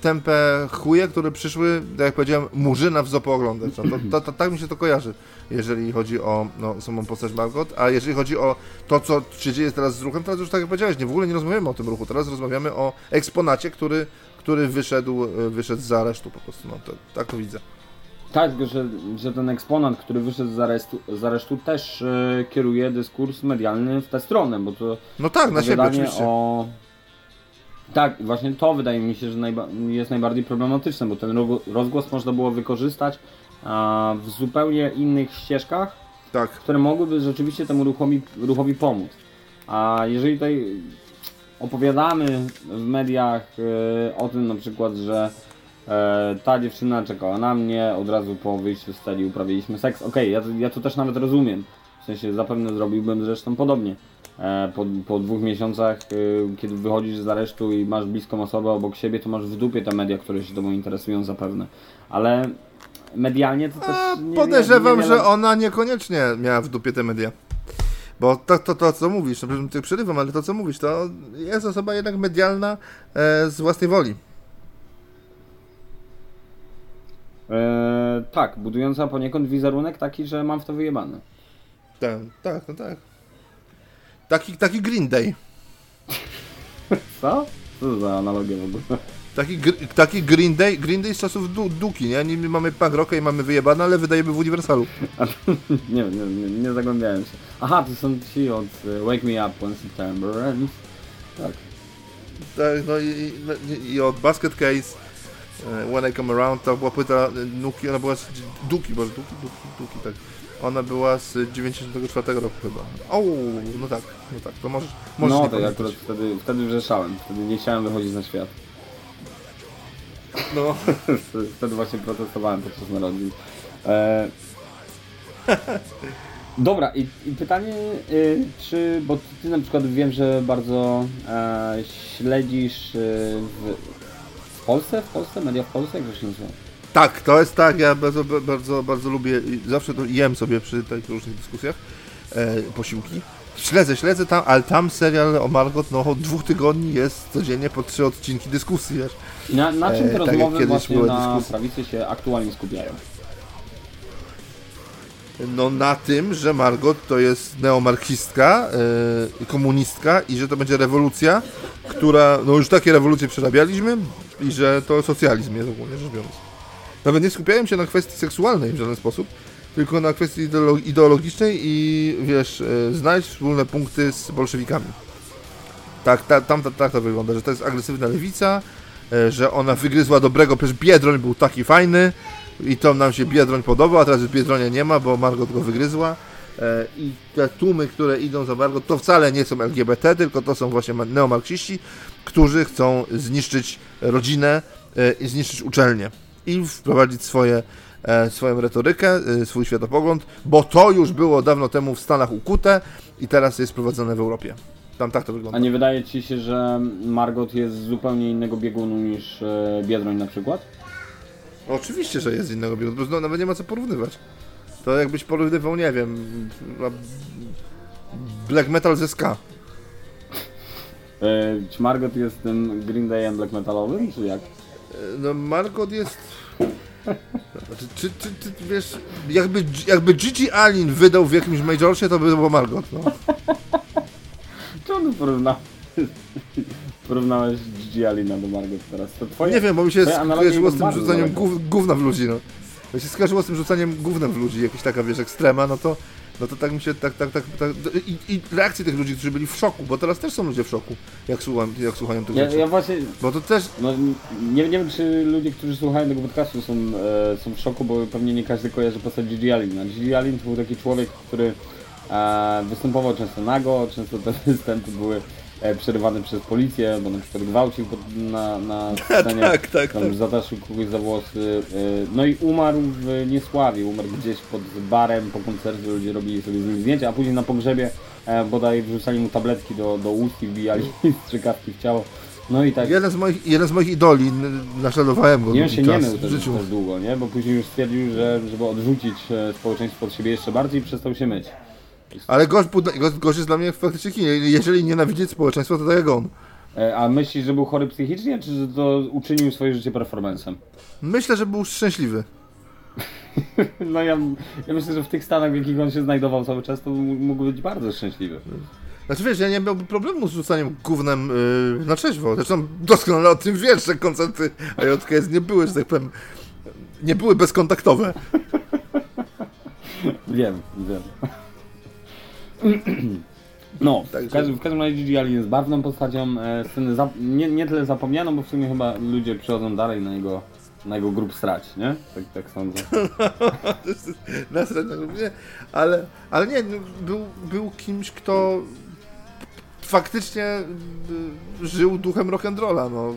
tępe chuje, które przyszły, tak jak powiedziałem, murzyna w zoo oglądać. No, to, to, to, tak mi się to kojarzy, jeżeli chodzi o no, samą postać Margot, a jeżeli chodzi o to, co się dzieje teraz z ruchem, teraz już tak jak powiedziałeś, nie, w ogóle nie rozmawiamy o tym ruchu, teraz rozmawiamy o eksponacie, który, który wyszedł, e, wyszedł z aresztu po prostu, no to, tak to widzę. Tak, że, że ten eksponat, który wyszedł z aresztu, z aresztu też e, kieruje dyskurs medialny w tę stronę, bo to No tak, na siebie oczywiście. o... Tak, właśnie to wydaje mi się, że najba- jest najbardziej problematyczne, bo ten ro- rozgłos można było wykorzystać a, w zupełnie innych ścieżkach, Tak. które mogłyby rzeczywiście temu ruchowi, ruchowi pomóc. A jeżeli tutaj opowiadamy w mediach e, o tym na przykład, że e, ta dziewczyna czekała na mnie, od razu po wyjściu z celi uprawiliśmy seks, okej, ja, to- ja to też nawet rozumiem. W sensie zapewne zrobiłbym zresztą podobnie. E, po, po dwóch miesiącach, e, kiedy wychodzisz z aresztu i masz bliską osobę obok siebie, to masz w dupie te media, które się tobą interesują zapewne. Ale medialnie to też A, nie, podejrzewam, niewiele- że ona niekoniecznie miała w dupie te media. Bo to, to, to co mówisz, no ty przerywam, ale to co mówisz, to jest osoba jednak medialna e, z własnej woli. E, tak, budująca poniekąd wizerunek taki, że mam w to wyjebane. Tak, tak, no tak. Taki, taki Green Day. Co? Co za analogia w ogóle? Taki, gr- taki Green Day, Green Day z czasów du, Duki, nie? Niby mamy punk rocka i mamy wyjebane, ale wydajemy w Uniwersalu. nie, nie, nie, nie zagłębiałem się. Aha, to są ci od e, Wake Me Up When September Ends. Tak. Tak, no i, i, i od Basket Case, When I Come Around, to była płyta e, Nuki, ona była z Duki, bo Duki, Duki, Duki, tak. Ona była z 94 roku chyba. O, no tak, no tak, to możesz, możesz No to ja pamiętać. akurat wtedy, wtedy wrzeszałem, wtedy nie chciałem wychodzić na świat. No, Wtedy właśnie protestowałem podczas narodzin. E... Dobra, i, i pytanie, y, czy, bo ty na przykład wiem, że bardzo e, śledzisz y, w Polsce, w Polsce, media w Polsce, jak to się nazywa? tak, to jest tak, ja bardzo, bardzo, bardzo lubię, i zawsze to jem sobie przy takich różnych dyskusjach e, posiłki. Śledzę, śledzę tam, ale tam serial o Margot, no od dwóch tygodni jest codziennie po trzy odcinki dyskusji, wiesz. Na, na czym E, te tak rozmowy kiedyś właśnie na dyskusje. prawicy się aktualnie skupiają? No na tym, że Margot to jest neomarksistka, yy, komunistka i że to będzie rewolucja, która, no już takie rewolucje przerabialiśmy i że to socjalizm jest ogólnie rzecz biorąc. Nawet nie skupiałem się na kwestii seksualnej w żaden sposób, tylko na kwestii ideolo- ideologicznej i wiesz, yy, znaleźć wspólne punkty z bolszewikami. Tak, ta, tam ta, tak to wygląda, że to jest agresywna lewica, yy, że ona wygryzła dobrego, przecież Biedroń był taki fajny, i to nam się Biedroń podoba, a teraz już Biedronia nie ma, bo Margot go wygryzła. E, I te tłumy, które idą za Margot, to wcale nie są LGBT, tylko to są właśnie ma- neomarksiści, którzy chcą zniszczyć rodzinę e, i zniszczyć uczelnię. I wprowadzić swoje, e, swoją retorykę, swój światopogląd, bo to już było dawno temu w Stanach ukute i teraz jest prowadzone w Europie. Tam tak to wygląda. A nie wydaje ci się, że Margot jest z zupełnie innego biegunu niż Biedroń na przykład? Oczywiście, że jest z innego bo no, nawet nie ma co porównywać. To jakbyś porównywał, nie wiem, black metal ze ska. E, czy Margot jest tym Green Dayem black metalowym, czy jak? No Margot jest... Znaczy, czy, czy, czy, wiesz, jakby, jakby Gigi Allen wydał w jakimś majorsie, to by było Margot, no. Czemu porównałeś, porównałeś Do Margot teraz? To twoje... Nie wiem, bo mi się skojarzyło z tym rzucaniem gów, gówna w ludzi, no. To się skojarzyło z tym rzucaniem gównem w ludzi, jakaś taka, wiesz, ekstrema, no to, no to tak mi się, tak, tak, tak, tak i, i reakcje tych ludzi, którzy byli w szoku, bo teraz też są ludzie w szoku, jak słucham, jak słuchają tych Ja, rzeczy. ja właśnie, Bo to też, no, nie, nie wiem czy ludzie, którzy słuchają tego podcastu są, e, są w szoku, bo pewnie nie każdy kojarzy postać Gigi Alina. Gigi Alin to był taki człowiek, który e, występował często nago, często te występy były e, przerywane przez policję, bo na przykład gwałcił pod, na, na scenie. tak, tak, Tam tak. zataszył kogoś za włosy. e, No i umarł w niesławie. Umarł gdzieś pod barem po koncercie, ludzie robili sobie z nim zdjęcia, a później na pogrzebie e, bodaj wrzucali mu tabletki do, do ust i wbijali strzykawki w ciało. No i tak. Jeden z moich, jeden z moich idoli, naśladowałem go Nie on się nie mył też, życiu. też długo, nie? Bo później już stwierdził, że żeby odrzucić społeczeństwo od siebie jeszcze bardziej, przestał się myć. Ale gość, gość, gość jest dla mnie faktycznie kinem. Jeżeli nienawidzieć społeczeństwa, to tak jak on. E, A myślisz, że był chory psychicznie, czy że to uczynił swoje życie performancem? Myślę, że był szczęśliwy. No ja, ja myślę, że w tych stanach, w jakich on się znajdował cały czas, to mógł być bardzo szczęśliwy. Znaczy wiesz, ja nie miałbym problemu z rzucaniem gównem yy, na trzeźwo. Zresztą doskonale o tym wiesz, że koncerty IJKS nie były, że tak powiem, nie były bezkontaktowe. Wiem, wiem. No, w każdym, w każdym razie jest barwną postacią, e, sceny za, nie, nie tyle zapomnianą, bo w sumie chyba ludzie przychodzą dalej na jego, na jego grób srać, nie? Tak, tak sądzę. Na scenę nie, ale, ale nie, no, był, był kimś, kto faktycznie y, żył duchem rock'n'rolla, no.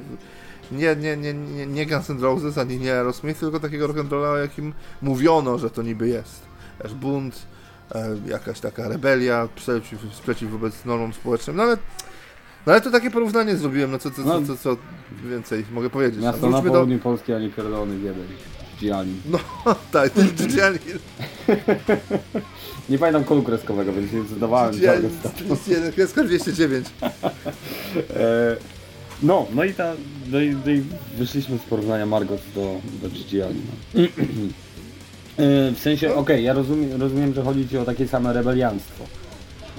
Nie, nie, nie, nie, nie Guns N' Roses, ani nie Aerosmith, tylko takiego rock'n'rolla, o jakim mówiono, że to niby jest. Wiesz, bunt, jakaś taka rebelia, sprzeciw, sprzeciw wobec normom społecznym, no ale, no ale to takie porównanie zrobiłem, no co, co, co, co, co więcej mogę powiedzieć. Miasto No, na wróćmy do- południu Polski, a nie pierdolony. Gigi Allen. No tak, Gigi Nie pamiętam kodu kreskowego, więc nie zadawałem statu. jeden, kreska 209. E, no, no i ta, no i, no i wyszliśmy z porównania Margot do, do Allen. E, w sensie, okej, ja rozumiem, rozumiem, że chodzi ci o takie same rebelianstwo.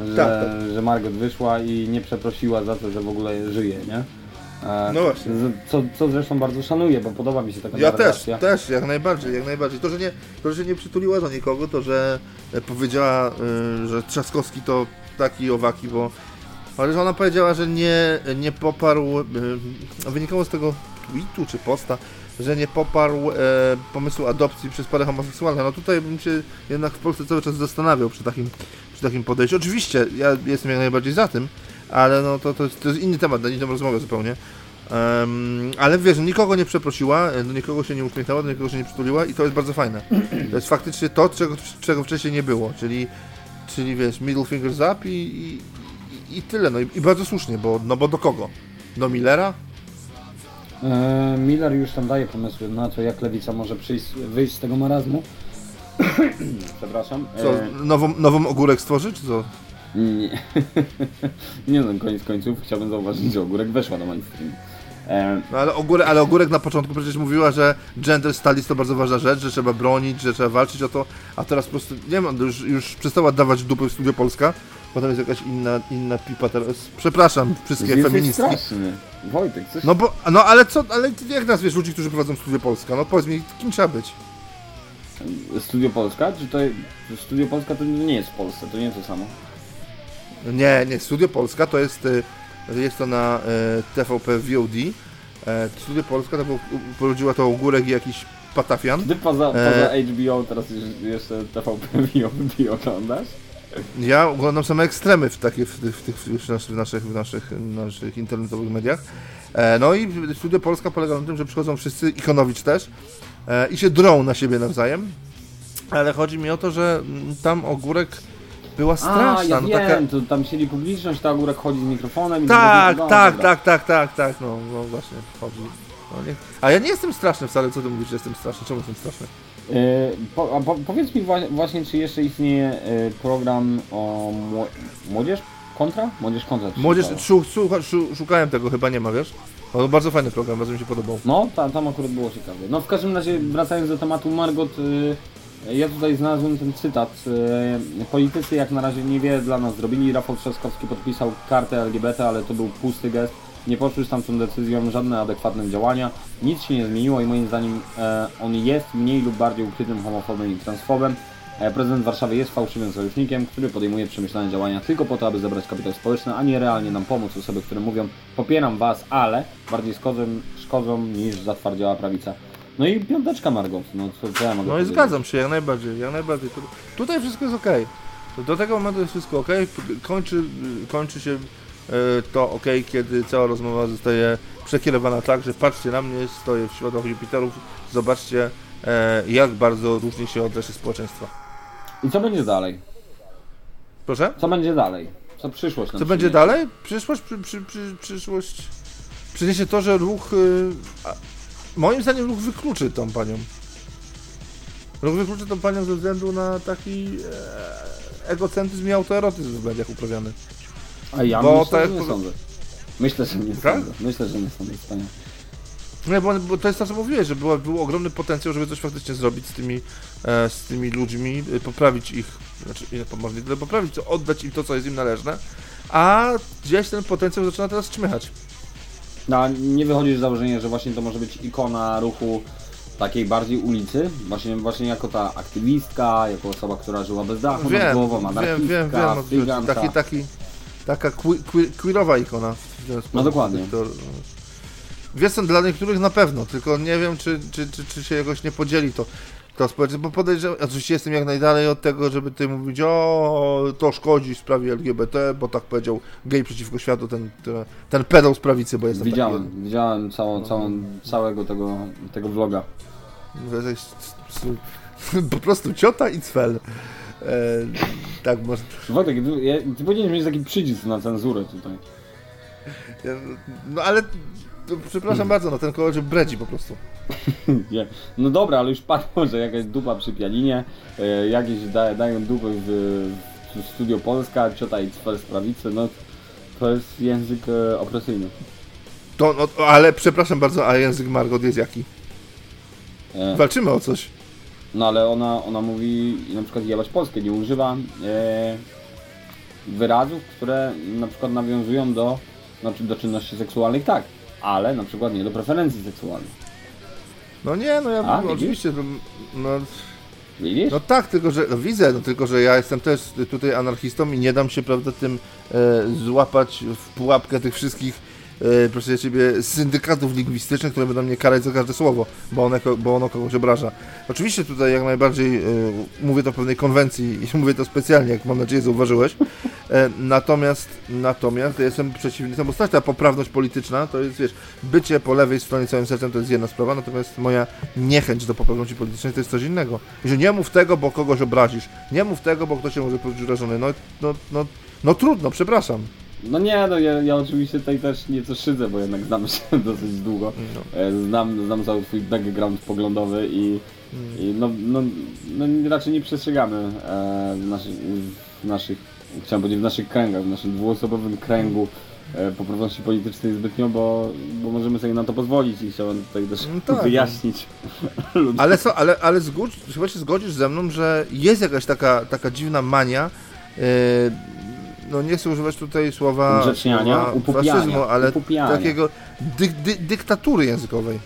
Że, Tak, że Margot wyszła i nie przeprosiła za to, że w ogóle żyje, nie? E, No właśnie. z- Co, co zresztą bardzo szanuję, bo podoba mi się taka Ja też, narracja. też, jak najbardziej, jak najbardziej. To, że nie, to, że nie przytuliła do nikogo, to, że e, powiedziała, y, że Trzaskowski to taki i owaki, bo... Ale że ona powiedziała, że nie, nie poparł, y, wynikało z tego tweetu czy posta, że nie poparł e, pomysłu adopcji przez parę homoseksualne. No tutaj bym się jednak w Polsce cały czas zastanawiał przy takim, przy takim podejściu. Oczywiście, ja jestem jak najbardziej za tym, ale no to, to, jest, to jest inny temat, na inną rozmowę zupełnie. Em, ale wiesz, nikogo nie przeprosiła, do nikogo się nie uśmiechnęła, do nikogo się nie przytuliła i to jest bardzo fajne. To jest faktycznie to, czego, czego wcześniej nie było, czyli, czyli wiesz, middle fingers up i, i- i tyle. No i, i bardzo słusznie, bo, no bo do kogo? Do Millera? E, Miller już tam daje pomysły na to, jak lewica może przyjść, wyjść z tego marazmu. Przepraszam. Co, E, nową, nową ogórek stworzy, czy co? Nie, nie no, koniec końców chciałbym zauważyć, że ogórek weszła do mainstreamu. E, No ale ogórek, ale ogórek na początku przecież mówiła, że gender studies to bardzo ważna rzecz, że trzeba bronić, że trzeba walczyć o to, a teraz po prostu, nie wiem, już, już przestała dawać dupy w Studio Polska, potem jest jakaś inna, inna pipa teraz. Przepraszam, wszystkie jesteś feministki. straszny. Wojtek, coś... No bo, no ale co, ale jak nazwiesz ludzi, którzy prowadzą Studio Polska? No powiedz mi, kim trzeba być? Studio Polska? Czy to Studio Polska to nie jest w Polsce, to nie to samo. Nie, nie, Studio Polska to jest, y, jest to na y, TVP VOD. E, Studio Polska to urodziła to ogórek i jakiś patafian. Ty poza, E. poza HBO teraz jeszcze TVP VOD oglądasz? Ja oglądam same ekstremy w, takie, w, tych- w, tych, w, naszych, w, naszych, w naszych, naszych internetowych mediach. E, no i Studio Polska polega na tym, że przychodzą wszyscy, Ikonowicz też, e, i się drą na siebie nawzajem. Ale chodzi mi o to, że tam ogórek była A, straszna. ja no, wiem, taka... to tam siedzi publiczność, ta ogórek chodzi z mikrofonem i... Tak, no, tak, dobra. tak, tak, tak, tak, no, no właśnie, chodzi. No, nie... A ja nie jestem straszny wcale, co ty mówisz, że jestem straszny, czemu jestem straszny? E, po, po, powiedz mi właśnie, czy jeszcze istnieje e, program o mło, młodzież kontra? Młodzież kontra. Młodzież, szu, szu, szukałem tego, chyba nie ma, wiesz? No, bardzo fajny program, bardzo mi się podobał. No, tam, tam akurat było ciekawie. No w każdym razie, wracając do tematu Margot, y, ja tutaj znalazłem ten cytat. Y, politycy jak na razie niewiele dla nas zrobili. Rafał Trzaskowski podpisał kartę LGBT, ale to był pusty gest. Nie poszły z tamtą decyzją żadne adekwatne działania. Nic się nie zmieniło i moim zdaniem e, on jest mniej lub bardziej ukrytym homofobem i transfobem. E, Prezydent Warszawy jest fałszywym sojusznikiem, który podejmuje przemyślane działania tylko po to, aby zebrać kapitał społeczny, a nie realnie nam pomóc. Osoby, które mówią, popieram was, ale bardziej szkodzą, szkodzą niż zatwardziała prawica. No i piąteczka Margot, no co, co ja mogę No i powiedzieć? zgadzam się, jak najbardziej, jak najbardziej. Tu, tutaj wszystko jest okej. Do tego momentu jest wszystko okej. Kończy, kończy się to okej, kiedy cała rozmowa zostaje przekierowana tak, że patrzcie na mnie, stoję w światłach Jupiterów, zobaczcie e, jak bardzo różni się od reszty społeczeństwa. I co będzie dalej? Proszę? Co będzie dalej? Co przyszłość Co będzie dalej? Przyszłość, przy, przy, przy, przyszłość przyniesie to, że ruch, y, a, moim zdaniem ruch wykluczy tą panią. Ruch wykluczy tą panią ze względu na taki e, egocentryzm i autoerotyzm w mediach uprawiany. A ja Bo myślę, tak że nie sądzę. Myślę, że nie Tak? sądzę. Myślę, że nie sądzę wspaniale. Nie, bo, bo to jest to, co mówiłeś, że było, był ogromny potencjał, żeby coś faktycznie zrobić z tymi, e, z tymi ludźmi, e, poprawić ich, znaczy nie może nie tyle poprawić, co oddać im to, co jest im należne, a gdzieś ten potencjał zaczyna teraz czmychać. No, a nie wychodzisz z założenia, że właśnie to może być ikona ruchu takiej bardziej ulicy? Właśnie, właśnie jako ta aktywistka, jako osoba, która żyła bez dachu nad Wiem, głową, wiem, anarchistka, wiem, wiem, no, styganka. taki, taki, taka que, que, queerowa ikona. w. No dokładnie. To, wiesz, co, dla niektórych na pewno, tylko nie wiem, czy, czy, czy, czy się jakoś nie podzieli to, to społeczeństwo, bo podejrzewam, oczywiście jestem jak najdalej od tego, żeby ty mówić, o, to szkodzi sprawie LGBT, bo tak powiedział gej przeciwko światu, ten, ten, pedał z prawicy, bo jestem Widziałem, taki widziałem całą, całą, całego tego, tego vloga. po prostu ciota i cfel. E, tak, może... Wojtek, ty, ja- ty powinieneś mieć taki przycisk na cenzurę tutaj. Ja, No ale, to, przepraszam bardzo, no ten koleś bredzi po prostu. Nie. No dobra, ale już padło, że jakaś dupa przy pianinie, e, jakieś da, dają dupy w, w Studio Polska, ciota i cwer z prawicy, no to jest język e, opresyjny. To, no, ale przepraszam bardzo, a język Margot jest jaki? E, Walczymy o coś. No ale ona, ona mówi na przykład jebać Polskę, nie używa e, wyrazów, które na przykład nawiązują do, znaczy do czynności seksualnych, tak, ale na przykład nie do preferencji seksualnych. No nie, no ja A, widzisz? oczywiście, no, Widzisz? no tak, tylko że, widzę, no tylko że ja jestem też tutaj anarchistą i nie dam się, prawda, tym e, złapać w pułapkę tych wszystkich, proszę ciebie, syndykatów lingwistycznych, które będą mnie karać za każde słowo, bo, one, ko- bo ono kogoś obraża. Oczywiście tutaj jak najbardziej e, mówię to pewnej konwencji i mówię to specjalnie, jak mam nadzieję zauważyłeś, E, Natomiast, natomiast ja jestem przeciwnikiem, bo stać ta poprawność polityczna, to jest, wiesz, bycie po lewej stronie całym sercem to jest jedna sprawa, natomiast moja niechęć do poprawności politycznej to jest coś innego. Że nie mów tego, bo kogoś obrazisz, nie mów tego, bo ktoś się może poczuć urażony, no, no, no, no trudno, przepraszam. No nie, no ja, ja oczywiście tutaj też nieco szydzę, bo jednak znamy się dosyć długo. No. E, Znam, znam cały twój background poglądowy i, i no, no, no raczej nie przestrzegamy e, w, naszy, w naszych, chciałem powiedzieć w naszych kręgach, w naszym dwuosobowym kręgu e, poprawności politycznej zbytnio, bo, bo możemy sobie na to pozwolić i chciałem tutaj też No tak, no. wyjaśnić ludziom. Ale co, ale, ale zgódź, chyba się zgodzisz ze mną, że jest jakaś taka, taka dziwna mania, e, no nie chcę używać tutaj słowa, Ugrzeczniania, faszyzmu, ale upupiania. takiego dy, dy, dyktatury językowej.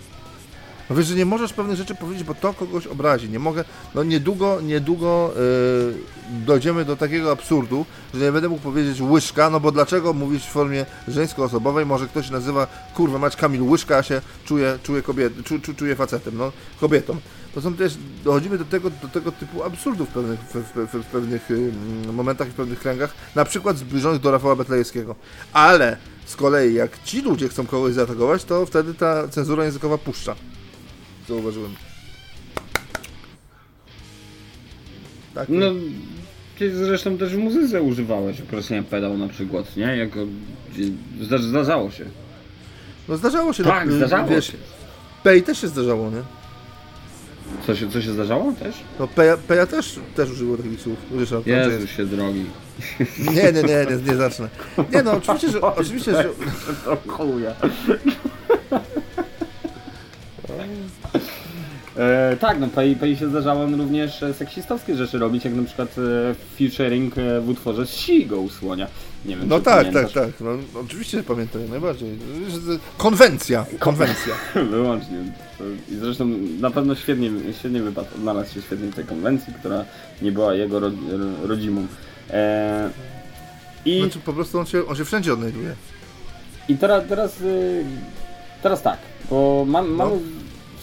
No wiesz, że nie możesz pewnych rzeczy powiedzieć, bo to kogoś obrazi. Nie mogę, no niedługo, niedługo e, dojdziemy do takiego absurdu, że nie będę mógł powiedzieć łyżka, no bo dlaczego mówisz w formie żeńsko-osobowej, może ktoś nazywa, kurwa mać Kamil Łyżka, a się czuje, czuje, kobiet, czu, czu, czuje facetem, no kobietą. To są też, dochodzimy do tego, do tego typu absurdów w pewnych, w, w, w, pewnych ym, momentach i w pewnych kręgach, na przykład zbliżonych do Rafała Betlejewskiego. Ale z kolei jak ci ludzie chcą kogoś zaatakować, to wtedy ta cenzura językowa puszcza. Zauważyłem. Tak. No, ty zresztą też w muzyce używałeś określenia pedał na przykład, nie? Jako, zda- zdarzało się. No zdarzało się. Tak, no, zdarzało wiesz, się. Pej też się zdarzało, nie? Co się, co się zdarzało też? No Peja, Peja też, też użyło takich słów. Ryszard, tam Jezu się drogi. Nie, nie, nie, nie, nie zacznę. Nie no, oczywiście, że, oczywiście, że, O chuja. E, tak, no Pei, Pei się zdarzało również e, seksistowskie rzeczy robić, jak na przykład e, featuring e, w utworze Sigo u Słonia. Nie wiem, no tak, tak, pamiętasz. tak, no, oczywiście pamiętam, jak najbardziej. Konwencja, konwencja. Wyłącznie. I zresztą na pewno świetnie, świetnie wypadł, odnalazł się świetnie w tej konwencji, która nie była jego ro, ro, rodzimą. E, I Znaczy po prostu on się, on się wszędzie odnajduje. I teraz, teraz, y, teraz tak, bo mam, No. mamy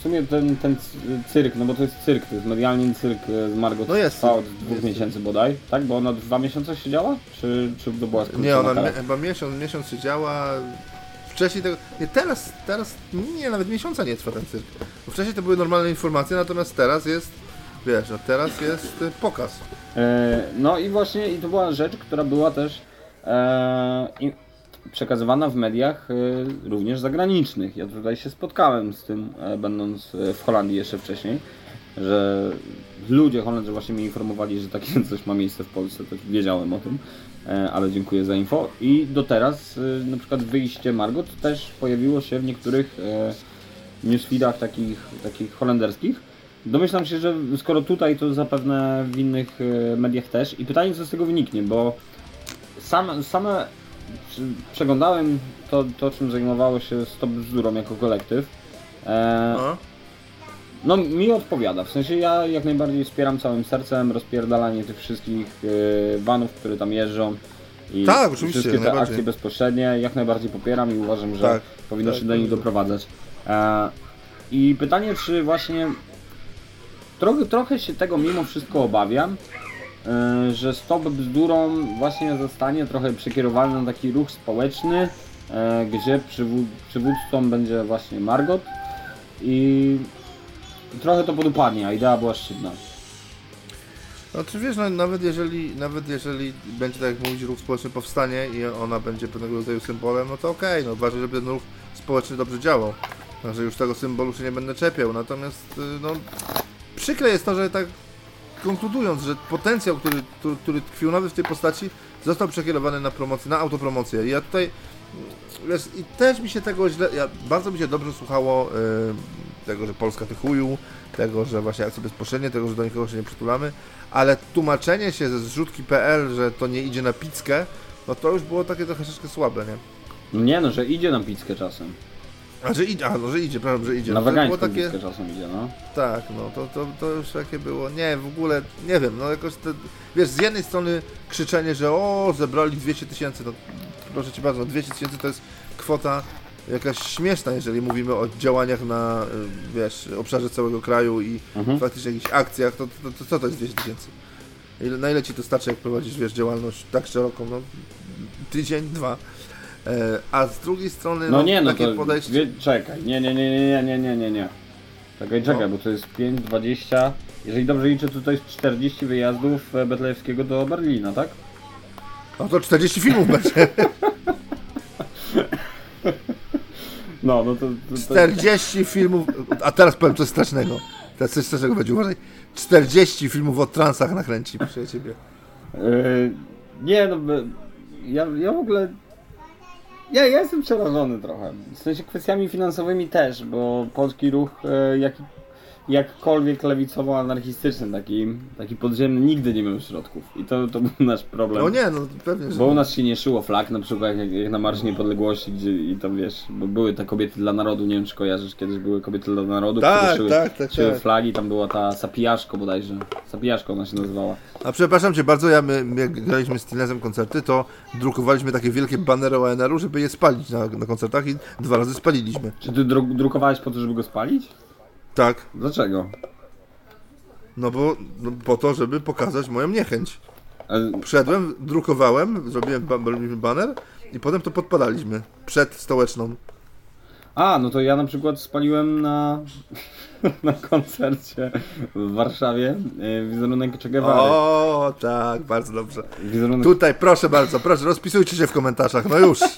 sumie ten, ten cyrk, no bo to jest cyrk, to jest medialny cyrk y, z Margot No jest trwał od dwóch jest miesięcy bodaj, tak? Bo ona dwa miesiące siedziała? Czy, czy to była Nie, ona mi, chyba miesiąc, miesiąc siedziała. Wcześniej tego. Nie, teraz, teraz nie, nawet miesiąca nie trwa ten cyrk. Bo wcześniej to były normalne informacje, natomiast teraz jest. Wiesz, no teraz jest y, pokaz. E, no i właśnie, i to była rzecz, która była też e, i, przekazywana w mediach e, również zagranicznych. Ja tutaj się spotkałem z tym, e, będąc e, w Holandii jeszcze wcześniej. że ludzie Holendrzy właśnie mnie informowali, że takie coś ma miejsce w Polsce, też wiedziałem o tym, e, ale dziękuję za info. I do teraz na przykład wyjście Margot też pojawiło się w niektórych newsfeedach takich, takich holenderskich. Domyślam się, że skoro tutaj, to zapewne w innych mediach też. I pytanie, co z tego wyniknie, bo sam, same przy- przeglądałem to, to, czym zajmowało się Stop Bzdurą jako kolektyw. E, No. mi odpowiada, w sensie ja jak najbardziej wspieram całym sercem rozpierdalanie tych wszystkich e, vanów, które tam jeżdżą i Tak, oczywiście, wszystkie te akcje bezpośrednie, jak najbardziej popieram i uważam, że Tak, powinno tak, się do nich tak. doprowadzać. E, I pytanie, czy właśnie trochę, trochę się tego mimo wszystko obawiam, że Stop Bzdurą właśnie zostanie trochę przekierowany na taki ruch społeczny, e, gdzie przywód, przywódcą będzie właśnie Margot i trochę to podupadnie, a idea była szczytna. No czy wiesz, no, nawet jeżeli nawet jeżeli będzie tak jak mówić ruch społeczny powstanie i ona będzie pewnego rodzaju symbolem, no to okej, no ważne, żeby ten ruch społeczny dobrze działał. No, że już tego symbolu się nie będę czepiał. Natomiast y, no przykre jest to, że tak konkludując, że potencjał, który, który, który tkwił nawet w tej postaci, został przekierowany na promocję, na autopromocję. Ja tutaj wiesz, i też mi się tego źle, ja, bardzo mi się dobrze słuchało y, tego, że Polska tych chuju, tego, że właśnie akcje bezpośrednie, tego, że do nikogo się nie przytulamy, ale tłumaczenie się ze zrzutki.pl, że to nie idzie na pickę, no to już było takie trochę troszeczkę słabe, nie? No nie no, że idzie na pizzkę czasem. A że idzie, a no, że idzie, przepraszam, że idzie. Na No było takie, czasem idzie, no. tak, no to, to, to już takie było, nie, w ogóle, nie wiem, no jakoś te, wiesz, z jednej strony krzyczenie, że o, zebrali 200 tysięcy, no proszę Cię bardzo, 200 tysięcy to jest kwota jakaś śmieszna, jeżeli mówimy o działaniach na, y, wiesz, obszarze całego kraju i Mhm. faktycznie jakichś akcjach, to, to, to co to jest 200 tysięcy? Na ile Ci to starczy, jak prowadzisz, wiesz, działalność tak szeroką, no tydzień, dwa. E, a z drugiej strony, No nie no, takie to podejście... wie, czekaj, nie, nie, nie, nie, nie, nie, nie, nie. Czekaj, czekaj, No. bo to jest 5, 20, jeżeli dobrze liczę, to to jest 40 wyjazdów e, Betlejewskiego do Berlina, tak? No to 40 filmów będzie. No, no to... to, to 40 filmów, a teraz powiem coś strasznego. Teraz coś strasznego będzie, uważaj. 40 filmów o transach nakręci, proszę ciebie. Yy, nie no, ja, ja w ogóle... Ja, ja jestem przerażony trochę. W sensie kwestiami finansowymi też, bo polski ruch e, jaki, jakkolwiek lewicowo-anarchistyczny, taki, taki podziemny, nigdy nie miał środków. I to, to był nasz problem. No nie, no pewnie, że... Bo u nas się nie szyło flag, na przykład jak, jak na Marsz Niepodległości, gdzie i tam wiesz, bo były te kobiety dla narodu, nie wiem czy kojarzysz, kiedyś były kobiety dla narodu, Tak, które szyły, tak, tak, szyły tak. flagi, tam była ta Sapijaszko bodajże, Sapijaszko ona się nazywała. A przepraszam cię bardzo, ja my, jak graliśmy z Tilnesem koncerty, to drukowaliśmy takie wielkie banery ONR-u, żeby je spalić na, na koncertach i dwa razy spaliliśmy. Czy ty dru drukowałeś po to, żeby go spalić? Tak, Dlaczego? no bo no, po to, żeby pokazać moją niechęć. Wszedłem, drukowałem, zrobiłem ba robiliśmy baner i potem to podpalaliśmy przed stołeczną. A, no to ja na przykład spaliłem na, na koncercie w Warszawie e, wizerunek Che Guevary. O, tak, bardzo dobrze. Wizerunek... Tutaj, proszę bardzo, proszę, rozpisujcie się w komentarzach, no już.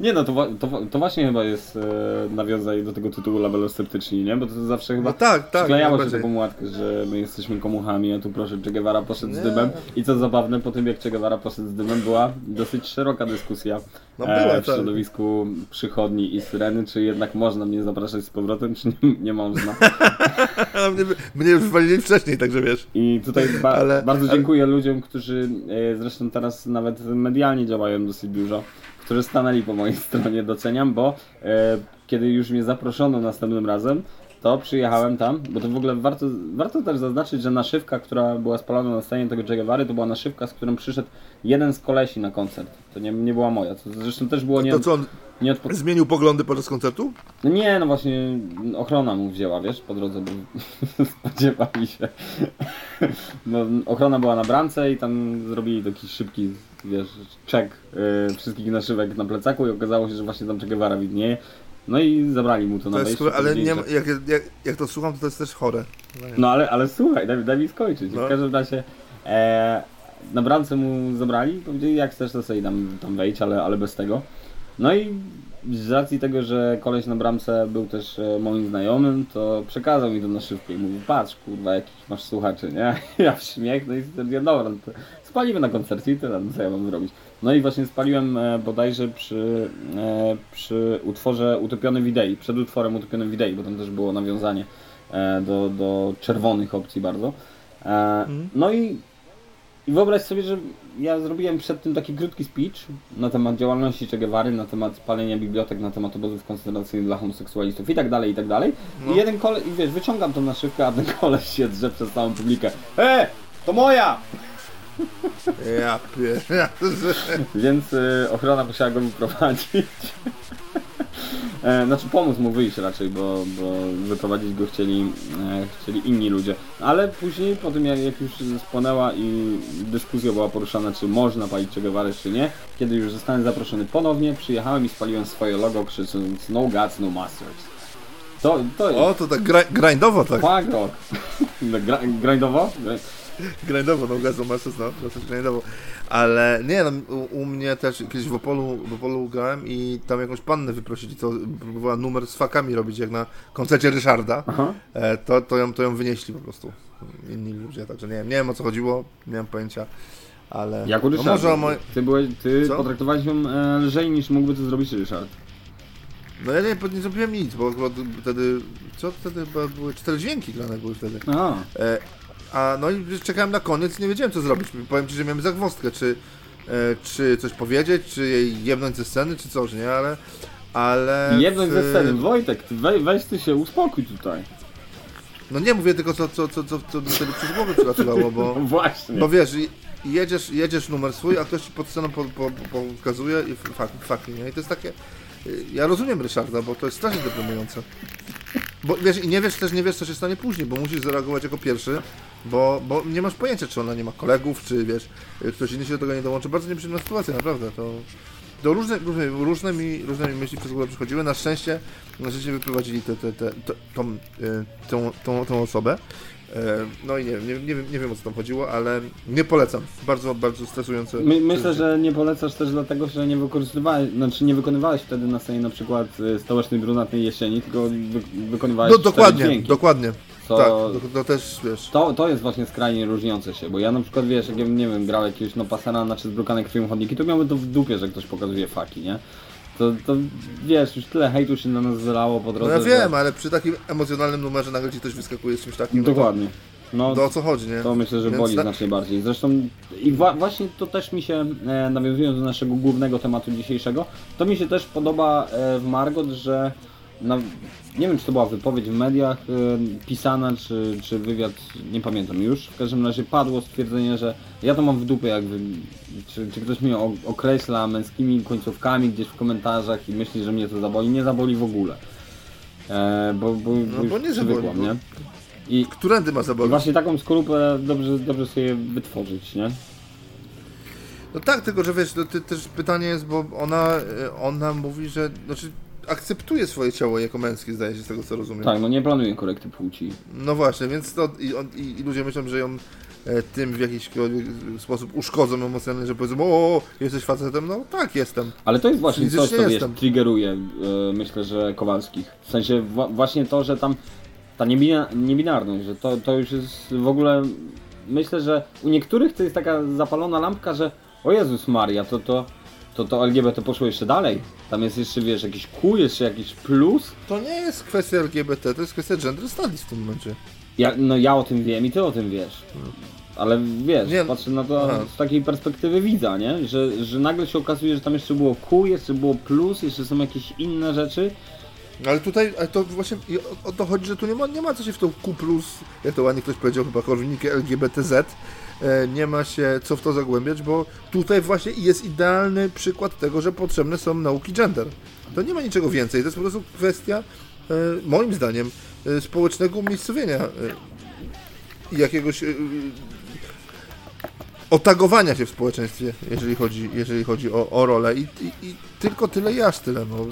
Nie no, to, wa- to, wa- to właśnie chyba jest e, nawiązanie do tego tytułu labelosceptyczni, nie? Bo to zawsze chyba No tak, tak. Sklejało się najbardziej. taką łatkę, że my jesteśmy komuchami, a tu proszę Che Guevara poszedł z dymem. I co zabawne, po tym jak Che Guevara poszedł z dymem, była dosyć szeroka dyskusja No była, w tak. środowisku przychodni i syreny, czy jednak można mnie zapraszać z powrotem, czy nie, nie można. A mnie, mnie już wywalili wcześniej, także wiesz. I tutaj ba Ale- bardzo ale- dziękuję ludziom, którzy e, zresztą teraz nawet medialnie działają dosyć dużo, którzy stanęli po mojej stronie, doceniam, bo e, kiedy już mnie zaproszono następnym razem, to przyjechałem tam, bo to w ogóle warto, warto też zaznaczyć, że naszywka, która była spalona na scenie tego Che Guevary, to była naszywka, z którą przyszedł jeden z kolesi na koncert. To nie, nie była moja, to zresztą też było nie, To co, on nie od, zmienił poglądy podczas koncertu? no nie, no właśnie ochrona mu wzięła, wiesz, po drodze, bo spodziewali się. No, ochrona była na bramce i tam zrobili taki szybki, wiesz, czek y, wszystkich naszywek na plecaku i okazało się, że właśnie tam Che Guevara widnieje. No i zabrali mu to na To jest, wejście. ale nie, jak, jak, jak to słucham, to to jest też chore. No ale, ale słuchaj, daj, daj mi skończyć. No. W każdym razie e, na bramce mu zabrali, powiedzieli jak chcesz to sobie tam, tam wejdź, ale, ale bez tego. No i z racji tego, że koleś na bramce był też e, moim znajomym, to przekazał mi to na szybko i mówi, patrz kurwa, jakich masz słuchaczy, nie? Ja w śmiech, no i stwierdziłem, dobra, no to spalimy na koncercie i tyle, no co ja mam zrobić. No i właśnie spaliłem e, bodajże przy, e, przy utworze Utopiony Widei, przed utworem Utopiony Widei, bo tam też było nawiązanie e, do, do czerwonych opcji bardzo. E, no i i wyobraź sobie, że ja zrobiłem przed tym taki krótki speech na temat działalności Che Guevary, na temat palenia bibliotek, na temat obozów koncentracyjnych dla homoseksualistów i tak dalej, i tak dalej. I jeden koleś, i wiesz, wyciągam to na szybkę, a ten koleś się drze przez całą publikę. E, to moja! Ja pier... Więc y, ochrona musiała go wyprowadzić. E, znaczy pomóc mu wyjść raczej, bo, bo wyprowadzić go chcieli, e, chcieli inni ludzie. Ale później, po tym jak, jak już spłonęła i dyskusja była poruszana, czy można palić Che Guevary, czy nie, kiedy już zostałem zaproszony ponownie, przyjechałem i spaliłem swoje logo krzycząc No Gods, No Masters. To, to jest O, to tak grindowo tak. punk rock. Grindowo? Grindowo, no gazu masz no, dosyć grindowo. Ale nie, no, u, u mnie też kiedyś w Opolu, w Opolu grałem i tam jakąś pannę wyprosili, co próbowała numer z fakami robić, jak na koncercie Ryszarda. E, to, to, ją, to ją wynieśli po prostu inni ludzie, także nie wiem, nie wiem o co chodziło, nie mam pojęcia, ale... Jak u no Ryszarda. może o moj... Ty, byłeś, ty Co? potraktowałeś ją e, lżej niż mógłby to zrobić Ryszard. No ja nie, nie zrobiłem nic, bo wtedy, co wtedy, były cztery dźwięki grane były wtedy. E, a no i czekałem na koniec nie wiedziałem co zrobić. Powiem ci, że miałem zagwozdkę, czy, e, czy coś powiedzieć, czy jej jebnąć ze sceny, czy coś, nie, ale... ale Jedność w- ze sceny. Wojtek, ty we, weź ty się, uspokój tutaj. No nie mówię tylko co, co, co, co, co mi wtedy przez głowę przelatywało, bo... No właśnie. Bo wiesz, i- jedziesz, jedziesz numer swój, a ktoś ci pod sceną po, po, po, pokazuje i fakt, fakt, nie? I to jest takie... y, Ja rozumiem Ryszarda, bo to jest strasznie deprymujące. Bo wiesz, i nie wiesz też, nie wiesz co się stanie później, bo musisz zareagować jako pierwszy, bo, bo nie masz pojęcia, czy ona nie ma kolegów, czy wiesz, ktoś inny się do tego nie dołączy. Bardzo nieprzyjemna sytuacja, naprawdę, to... Do różne, różne, różne, mi, różne mi myśli przez głowę przychodziły. Na szczęście, na szczęście wyprowadzili te, te, te, te, tą, y, tą, tą, tą osobę. E, No i nie wiem, nie, nie, wiem, nie wiem o co tam chodziło, ale nie polecam. Bardzo, bardzo stresujące. My, myślę, że nie polecasz też dlatego, że nie wykorzystywałeś, znaczy nie wykonywałeś wtedy na scenie na przykład y, stołecznej brunatnej jesieni, tylko wy, wykonywałeś No dokładnie, dźwięki. dokładnie. Co- Tak, to, to też wiesz. To, to jest właśnie skrajnie różniące się, bo ja na przykład wiesz, jak ja bym, nie wiem, grał jakiegoś no pasana czy zbrukane krwią chodniki, to miałbym to w dupie, że ktoś pokazuje faki, nie? To, to wiesz, już tyle hejtu się na nas wylało po No drodze. ja że- wiem, ale przy takim emocjonalnym numerze nagle ci ktoś wyskakuje z czymś takim. no Dokładnie. No, To o co chodzi, nie? To myślę, że Więc boli tak- znacznie bardziej. Zresztą i wa- właśnie to też mi się, e, nawiązując do naszego głównego tematu dzisiejszego, to mi się też podoba e, w Margot, że na, nie wiem czy to była wypowiedź w mediach e, pisana, czy, czy wywiad, nie pamiętam już. W każdym razie padło stwierdzenie, że ja to mam w dupie, jak wy, czy, czy ktoś mnie o- określa męskimi końcówkami gdzieś w komentarzach i myśli, że mnie to zaboli. Nie zaboli w ogóle. E, bo, bo, No, bo już nie zaboli, bo- nie? I, Którędy ma zaboleć? Właśnie taką skorupę dobrze, dobrze sobie wytworzyć, nie? No tak, tylko że wiesz, to ty, też pytanie jest, bo ona, e, ona mówi, że znaczy akceptuje swoje ciało jako męskie, zdaje się z tego co rozumiem. Tak, no nie planuję korekty płci. No właśnie, więc to i, on, i, ludzie myślą, że ją e, tym w jakiś sposób uszkodzą emocjonalnie, że powiedzą, o, jesteś facetem, no tak, jestem. Ale to jest właśnie coś, co wiesz, triggeruje, e, myślę, że Kowalskich. W sensie wa- właśnie to, że tam ta niebina, niebinarność, że to, to już jest w ogóle... Myślę, że u niektórych to jest taka zapalona lampka, że o Jezus Maria, to to, to, to LGBT poszło jeszcze dalej. Tam jest jeszcze, wiesz, jakiś Q, jeszcze jakiś plus. To nie jest kwestia LGBT, to jest kwestia gender studies w tym momencie. Ja, no ja o tym wiem i ty o tym wiesz. Ale wiesz, Nie, patrzę na to aha. z takiej perspektywy widza, nie? Że, że nagle się okazuje, że tam jeszcze było Q, jeszcze było plus, jeszcze są jakieś inne rzeczy. Ale tutaj, ale to właśnie o, o to chodzi, że tu nie ma, nie ma co się w tą Q+, jak to ładnie ktoś powiedział, chyba korwiniki LGBTZ, nie ma się co w to zagłębiać, bo tutaj właśnie jest idealny przykład tego, że potrzebne są nauki gender. To nie ma niczego więcej, to jest po prostu kwestia, e, moim zdaniem, e, społecznego umiejscowienia e, jakiegoś e, otagowania się w społeczeństwie, jeżeli chodzi, jeżeli chodzi o, o rolę I, i, i tylko tyle i aż tyle, no.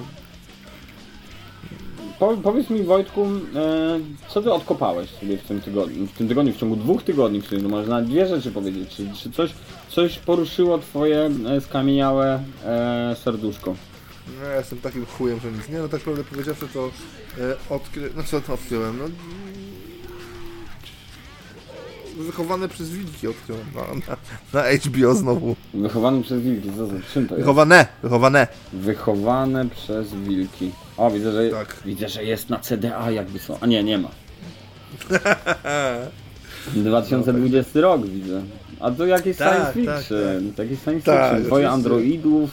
Po, powiedz mi Wojtku, e, co ty odkopałeś sobie w tym tygodniu, w tym tygodniu, w ciągu dwóch tygodni, w sumie, no można dwie rzeczy powiedzieć. Czy, czy coś, coś poruszyło twoje e, skamieniałe e, serduszko? No, ja jestem takim chujem, że nic. Nie no, tak prawdę powiedziawszy to e, odkry... No co to odkryłem? No... Wychowane przez wilki odkryłem na, na, na HBO znowu. Wychowany przez wilki, co to? Czym to jest? Wychowane! Wychowane! Wychowane przez wilki. O, widzę, że, Tak. widzę, że jest na CDA jakby są. A nie, nie ma. 2020 rok widzę. A to jakieś Tak, science tak, fiction. Jakieś science Tak, fiction. Twoje oczywiście. androidów,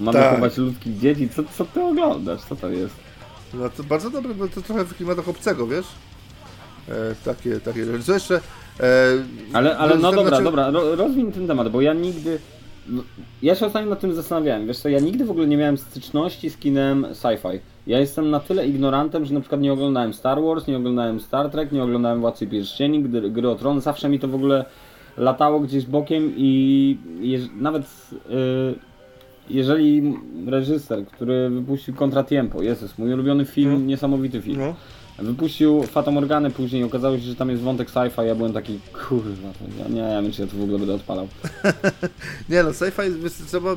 ma Tak. wychować ludzkich dzieci. Co, co ty oglądasz? Co to jest? No to bardzo dobre, bo to trochę w klimatach obcego, wiesz? E, takie, takie rzeczy. Co jeszcze? E, Ale, ale no dobra, znaczy- dobra, ro, rozwin ten temat, bo ja nigdy. no, Ja się ostatnio nad tym zastanawiałem. Wiesz co, ja nigdy w ogóle nie miałem styczności z kinem sci-fi. Ja jestem na tyle ignorantem, że na przykład nie oglądałem Star Wars, nie oglądałem Star Trek, nie oglądałem Władcy Pierścieni, gry, gry o Tron. Zawsze mi to w ogóle latało gdzieś bokiem i jeż, nawet y, jeżeli reżyser, który wypuścił Contra Tiempo, Jezus, mój ulubiony film, No. niesamowity film. no. Wypuścił Fata Morganę później, okazało się, że tam jest wątek sci-fi, ja byłem taki, kurwa, ja nie wiem, czy ja to w ogóle będę odpalał. Nie no, sci-fi jest, trzeba...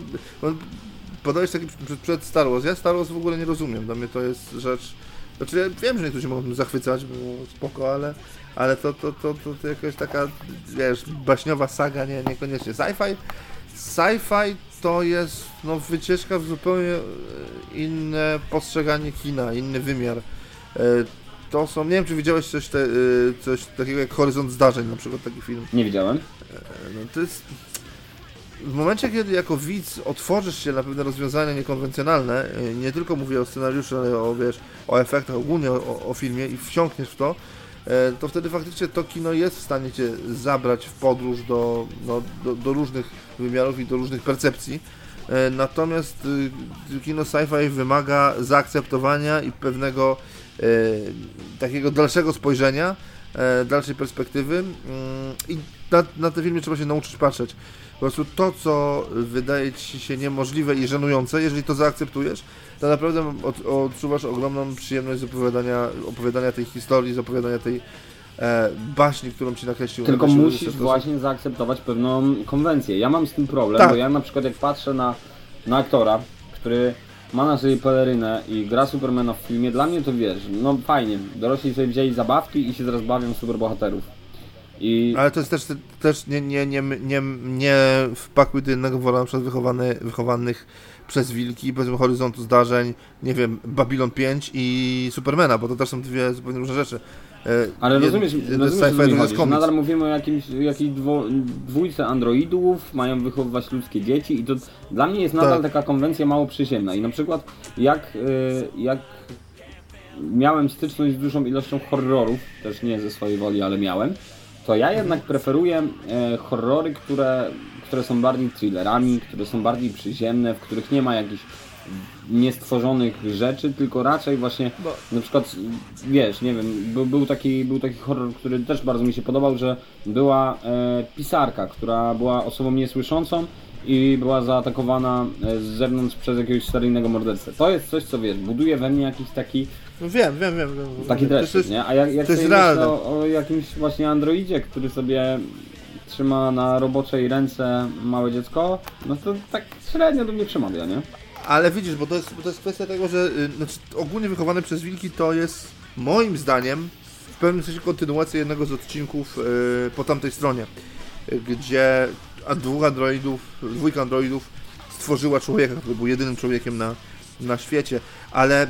Podałeś taki przed, Star Wars. Ja Star Wars w ogóle nie rozumiem. Dla mnie to jest rzecz... Znaczy ja wiem, że niektórzy mogą zachwycać, bo spoko, ale, ale to, to, to, to, to jakaś taka, wiesz, baśniowa saga, nie, niekoniecznie. Sci-fi, sci-fi to jest no, wycieczka w zupełnie e, inne postrzeganie kina, inny wymiar. E, To są, nie wiem czy widziałeś coś, te, e, coś takiego jak Horyzont Zdarzeń, na przykład taki film. Nie widziałem. No to jest. W momencie, kiedy jako widz otworzysz się na pewne rozwiązania niekonwencjonalne, y, nie tylko mówię o scenariuszu, ale o, wiesz, o efektach, ogólnie o, o filmie i wsiąkniesz w to, e, to wtedy faktycznie to kino jest w stanie cię zabrać w podróż do, no, do, do różnych wymiarów i do różnych percepcji. E, Natomiast y, kino sci-fi wymaga zaakceptowania i pewnego e, takiego dalszego spojrzenia, e, dalszej perspektywy mm, i na, na te filmy trzeba się nauczyć patrzeć. Po prostu to, co wydaje ci się niemożliwe i żenujące, jeżeli to zaakceptujesz, to naprawdę od, odczuwasz ogromną przyjemność z opowiadania, opowiadania tej historii, z opowiadania tej e, baśni, którą ci nakreślił. Tylko nakreślił musisz właśnie zaakceptować pewną konwencję. Ja mam z tym problem, Tak. bo ja na przykład jak patrzę na, na aktora, który ma na sobie pelerynę i gra Supermana w filmie, dla mnie to wiesz, no fajnie, dorośli sobie wzięli zabawki i się teraz bawią superbohaterów. I Ale to jest też, też nie, nie, nie, nie, nie wpakuj do jednego wora na przykład wychowany, wychowanych przez wilki, powiedzmy horyzontu zdarzeń, nie wiem, Babylon 5 i Supermana, bo to też są dwie zupełnie różne rzeczy. E, Ale rozumiesz, rozumiesz co mi chodzi, nadal mówimy o jakimś, jakiejś dwo, dwójce androidów, mają wychowywać ludzkie dzieci i to dla mnie jest nadal Tak. taka konwencja mało przyziemna i na przykład jak, y, jak miałem styczność z dużą ilością horrorów, też nie ze swojej woli, ale miałem, to ja jednak preferuję e, horrory, które, które są bardziej thrillerami, które są bardziej przyziemne, w których nie ma jakichś niestworzonych rzeczy, tylko raczej właśnie Bo- na przykład, wiesz, nie wiem, był, był, taki, był taki horror, który też bardzo mi się podobał, że była e, pisarka, która była osobą niesłyszącą i była zaatakowana e, z zewnątrz przez jakiegoś seryjnego mordercę. To jest coś, co wiesz, buduje we mnie jakiś taki, No wiem, wiem, wiem. wiem. taki jest, nie? A jak, jak to sobie myślę o, o jakimś właśnie androidzie, który sobie trzyma na roboczej ręce małe dziecko, no to tak średnio do mnie przemawia, nie? Ale widzisz, bo to jest, bo to jest kwestia tego, że y, znaczy, ogólnie wychowane przez wilki to jest moim zdaniem w pewnym sensie kontynuacja jednego z odcinków y, po tamtej stronie, y, gdzie a dwóch androidów, dwójka androidów stworzyła człowieka, który był jedynym człowiekiem na, na świecie, ale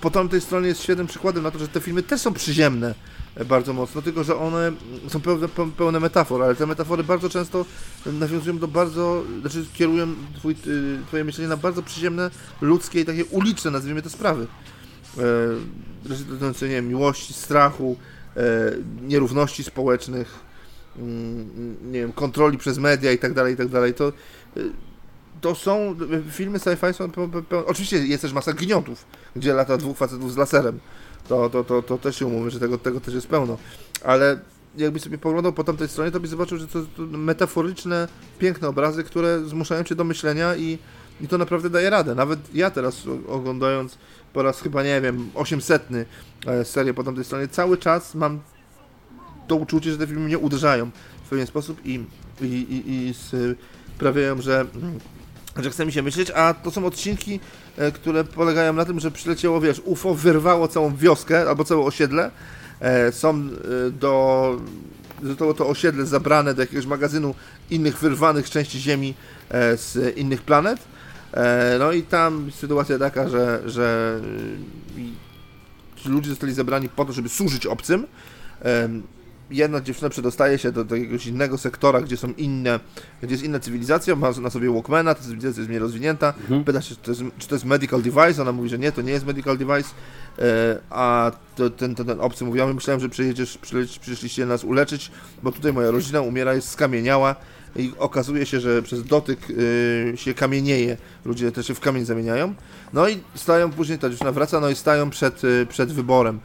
po tamtej stronie jest świetnym przykładem na to, że te filmy też są przyziemne bardzo mocno, tylko że one są pełne, pe- pełne metafor, ale te metafory bardzo często nawiązują do bardzo, znaczy kierują twój, y, twoje myślenie na bardzo przyziemne, ludzkie i takie uliczne, nazwijmy to sprawy. E, rzeczy dotyczące, nie wiem, miłości, strachu, e, nierówności społecznych, mm, nie wiem, kontroli przez media i tak dalej, i tak dalej. To, y, to są, filmy sci-fi są, oczywiście jest też masa gniotów, gdzie lata dwóch facetów z laserem. To, to, to, to też się umówi, że tego, tego też jest pełno. Ale jakbyś sobie poglądał po tamtej stronie, to byś zobaczył, że to, to metaforyczne, piękne obrazy, które zmuszają cię do myślenia i, i to naprawdę daje radę. Nawet ja teraz oglądając po raz chyba, nie wiem, 800 e, serię po tamtej stronie, cały czas mam to uczucie, że te filmy mnie uderzają w pewien sposób i, i, i, i sprawiają, że że chce mi się myśleć, a to są odcinki, e, które polegają na tym, że przyleciało, wiesz, UFO wyrwało całą wioskę albo całe osiedle. E, są e, do. Zostało to osiedle zabrane do jakiegoś magazynu innych wyrwanych części Ziemi z innych planet. No i tam sytuacja taka, że, że ludzie zostali zebrani po to, żeby służyć obcym. Jedna dziewczyna przedostaje się do, do jakiegoś innego sektora, gdzie są inne, gdzie jest inna cywilizacja, ma na sobie Walkmana, ta cywilizacja jest mniej rozwinięta, Mhm. pyta się, czy to, jest, czy to jest medical device, ona mówi, że nie, to nie jest medical device, e, a to, ten, ten, ten obcy mówi, ja myślałem, że przyjedziesz, przyszliście nas uleczyć, bo tutaj moja rodzina umiera, jest skamieniała i okazuje się, że przez dotyk y, się kamienieje, ludzie też się w kamień zamieniają, no i stają później, ta dziewczyna wraca, no i stają przed, y, przed wyborem,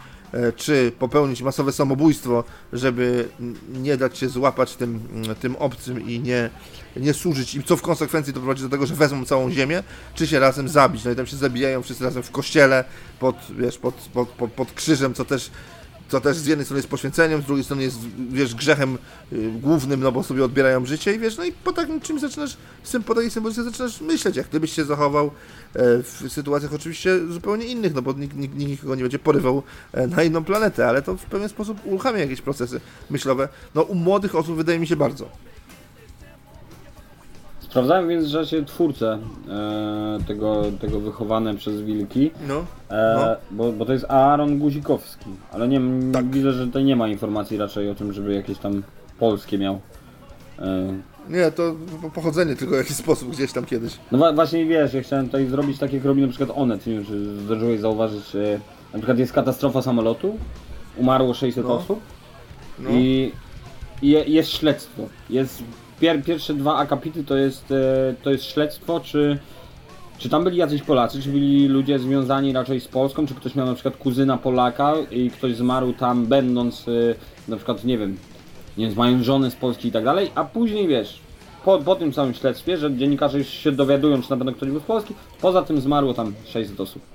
czy popełnić masowe samobójstwo, żeby nie dać się złapać tym, mm, tym obcym i nie, nie służyć im, co w konsekwencji doprowadzi do tego, że wezmą całą ziemię, czy się razem zabić. No i tam się zabijają wszyscy razem w kościele, pod, wiesz, pod, pod, pod, pod krzyżem, co też, co też z jednej strony jest poświęceniem, z drugiej strony jest, wiesz, grzechem y, głównym, no bo sobie odbierają życie i wiesz, no i po takim czymś zaczynasz, po takiej symbolice zaczynasz myśleć, jak gdybyś się zachował e, w sytuacjach oczywiście zupełnie innych, no bo nikt, nikt, nikt nikogo nie będzie porywał e, na inną planetę, ale to w pewien sposób uruchamia jakieś procesy myślowe. No u młodych osób wydaje mi się bardzo. Sprawdzałem więc, że się twórcę e, tego, tego wychowane przez wilki, No. e, No. bo, bo to jest Aaron Guzikowski, ale nie, Tak. widzę, że tutaj nie ma informacji raczej o tym, żeby jakieś tam polskie miał. E, Nie, to po- pochodzenie tylko w jakiś sposób gdzieś tam kiedyś. No właśnie wiesz, ja chciałem tutaj zrobić takie, jak robi na przykład Onet, nie wiem czy zdążyłeś zauważyć, e, na przykład jest katastrofa samolotu, umarło 600 No. osób No. i, i je- jest śledztwo. Jest pier, pierwsze dwa akapity to jest, e, to jest śledztwo, czy, czy tam byli jacyś Polacy, czy byli ludzie związani raczej z Polską, czy ktoś miał na przykład kuzyna Polaka i ktoś zmarł tam będąc e, na przykład, nie wiem, nie wiem, mając żonę z Polski i tak dalej, a później wiesz, po, po tym całym śledztwie, że dziennikarze już się dowiadują, czy na pewno ktoś był z Polski, poza tym zmarło tam 600 osób.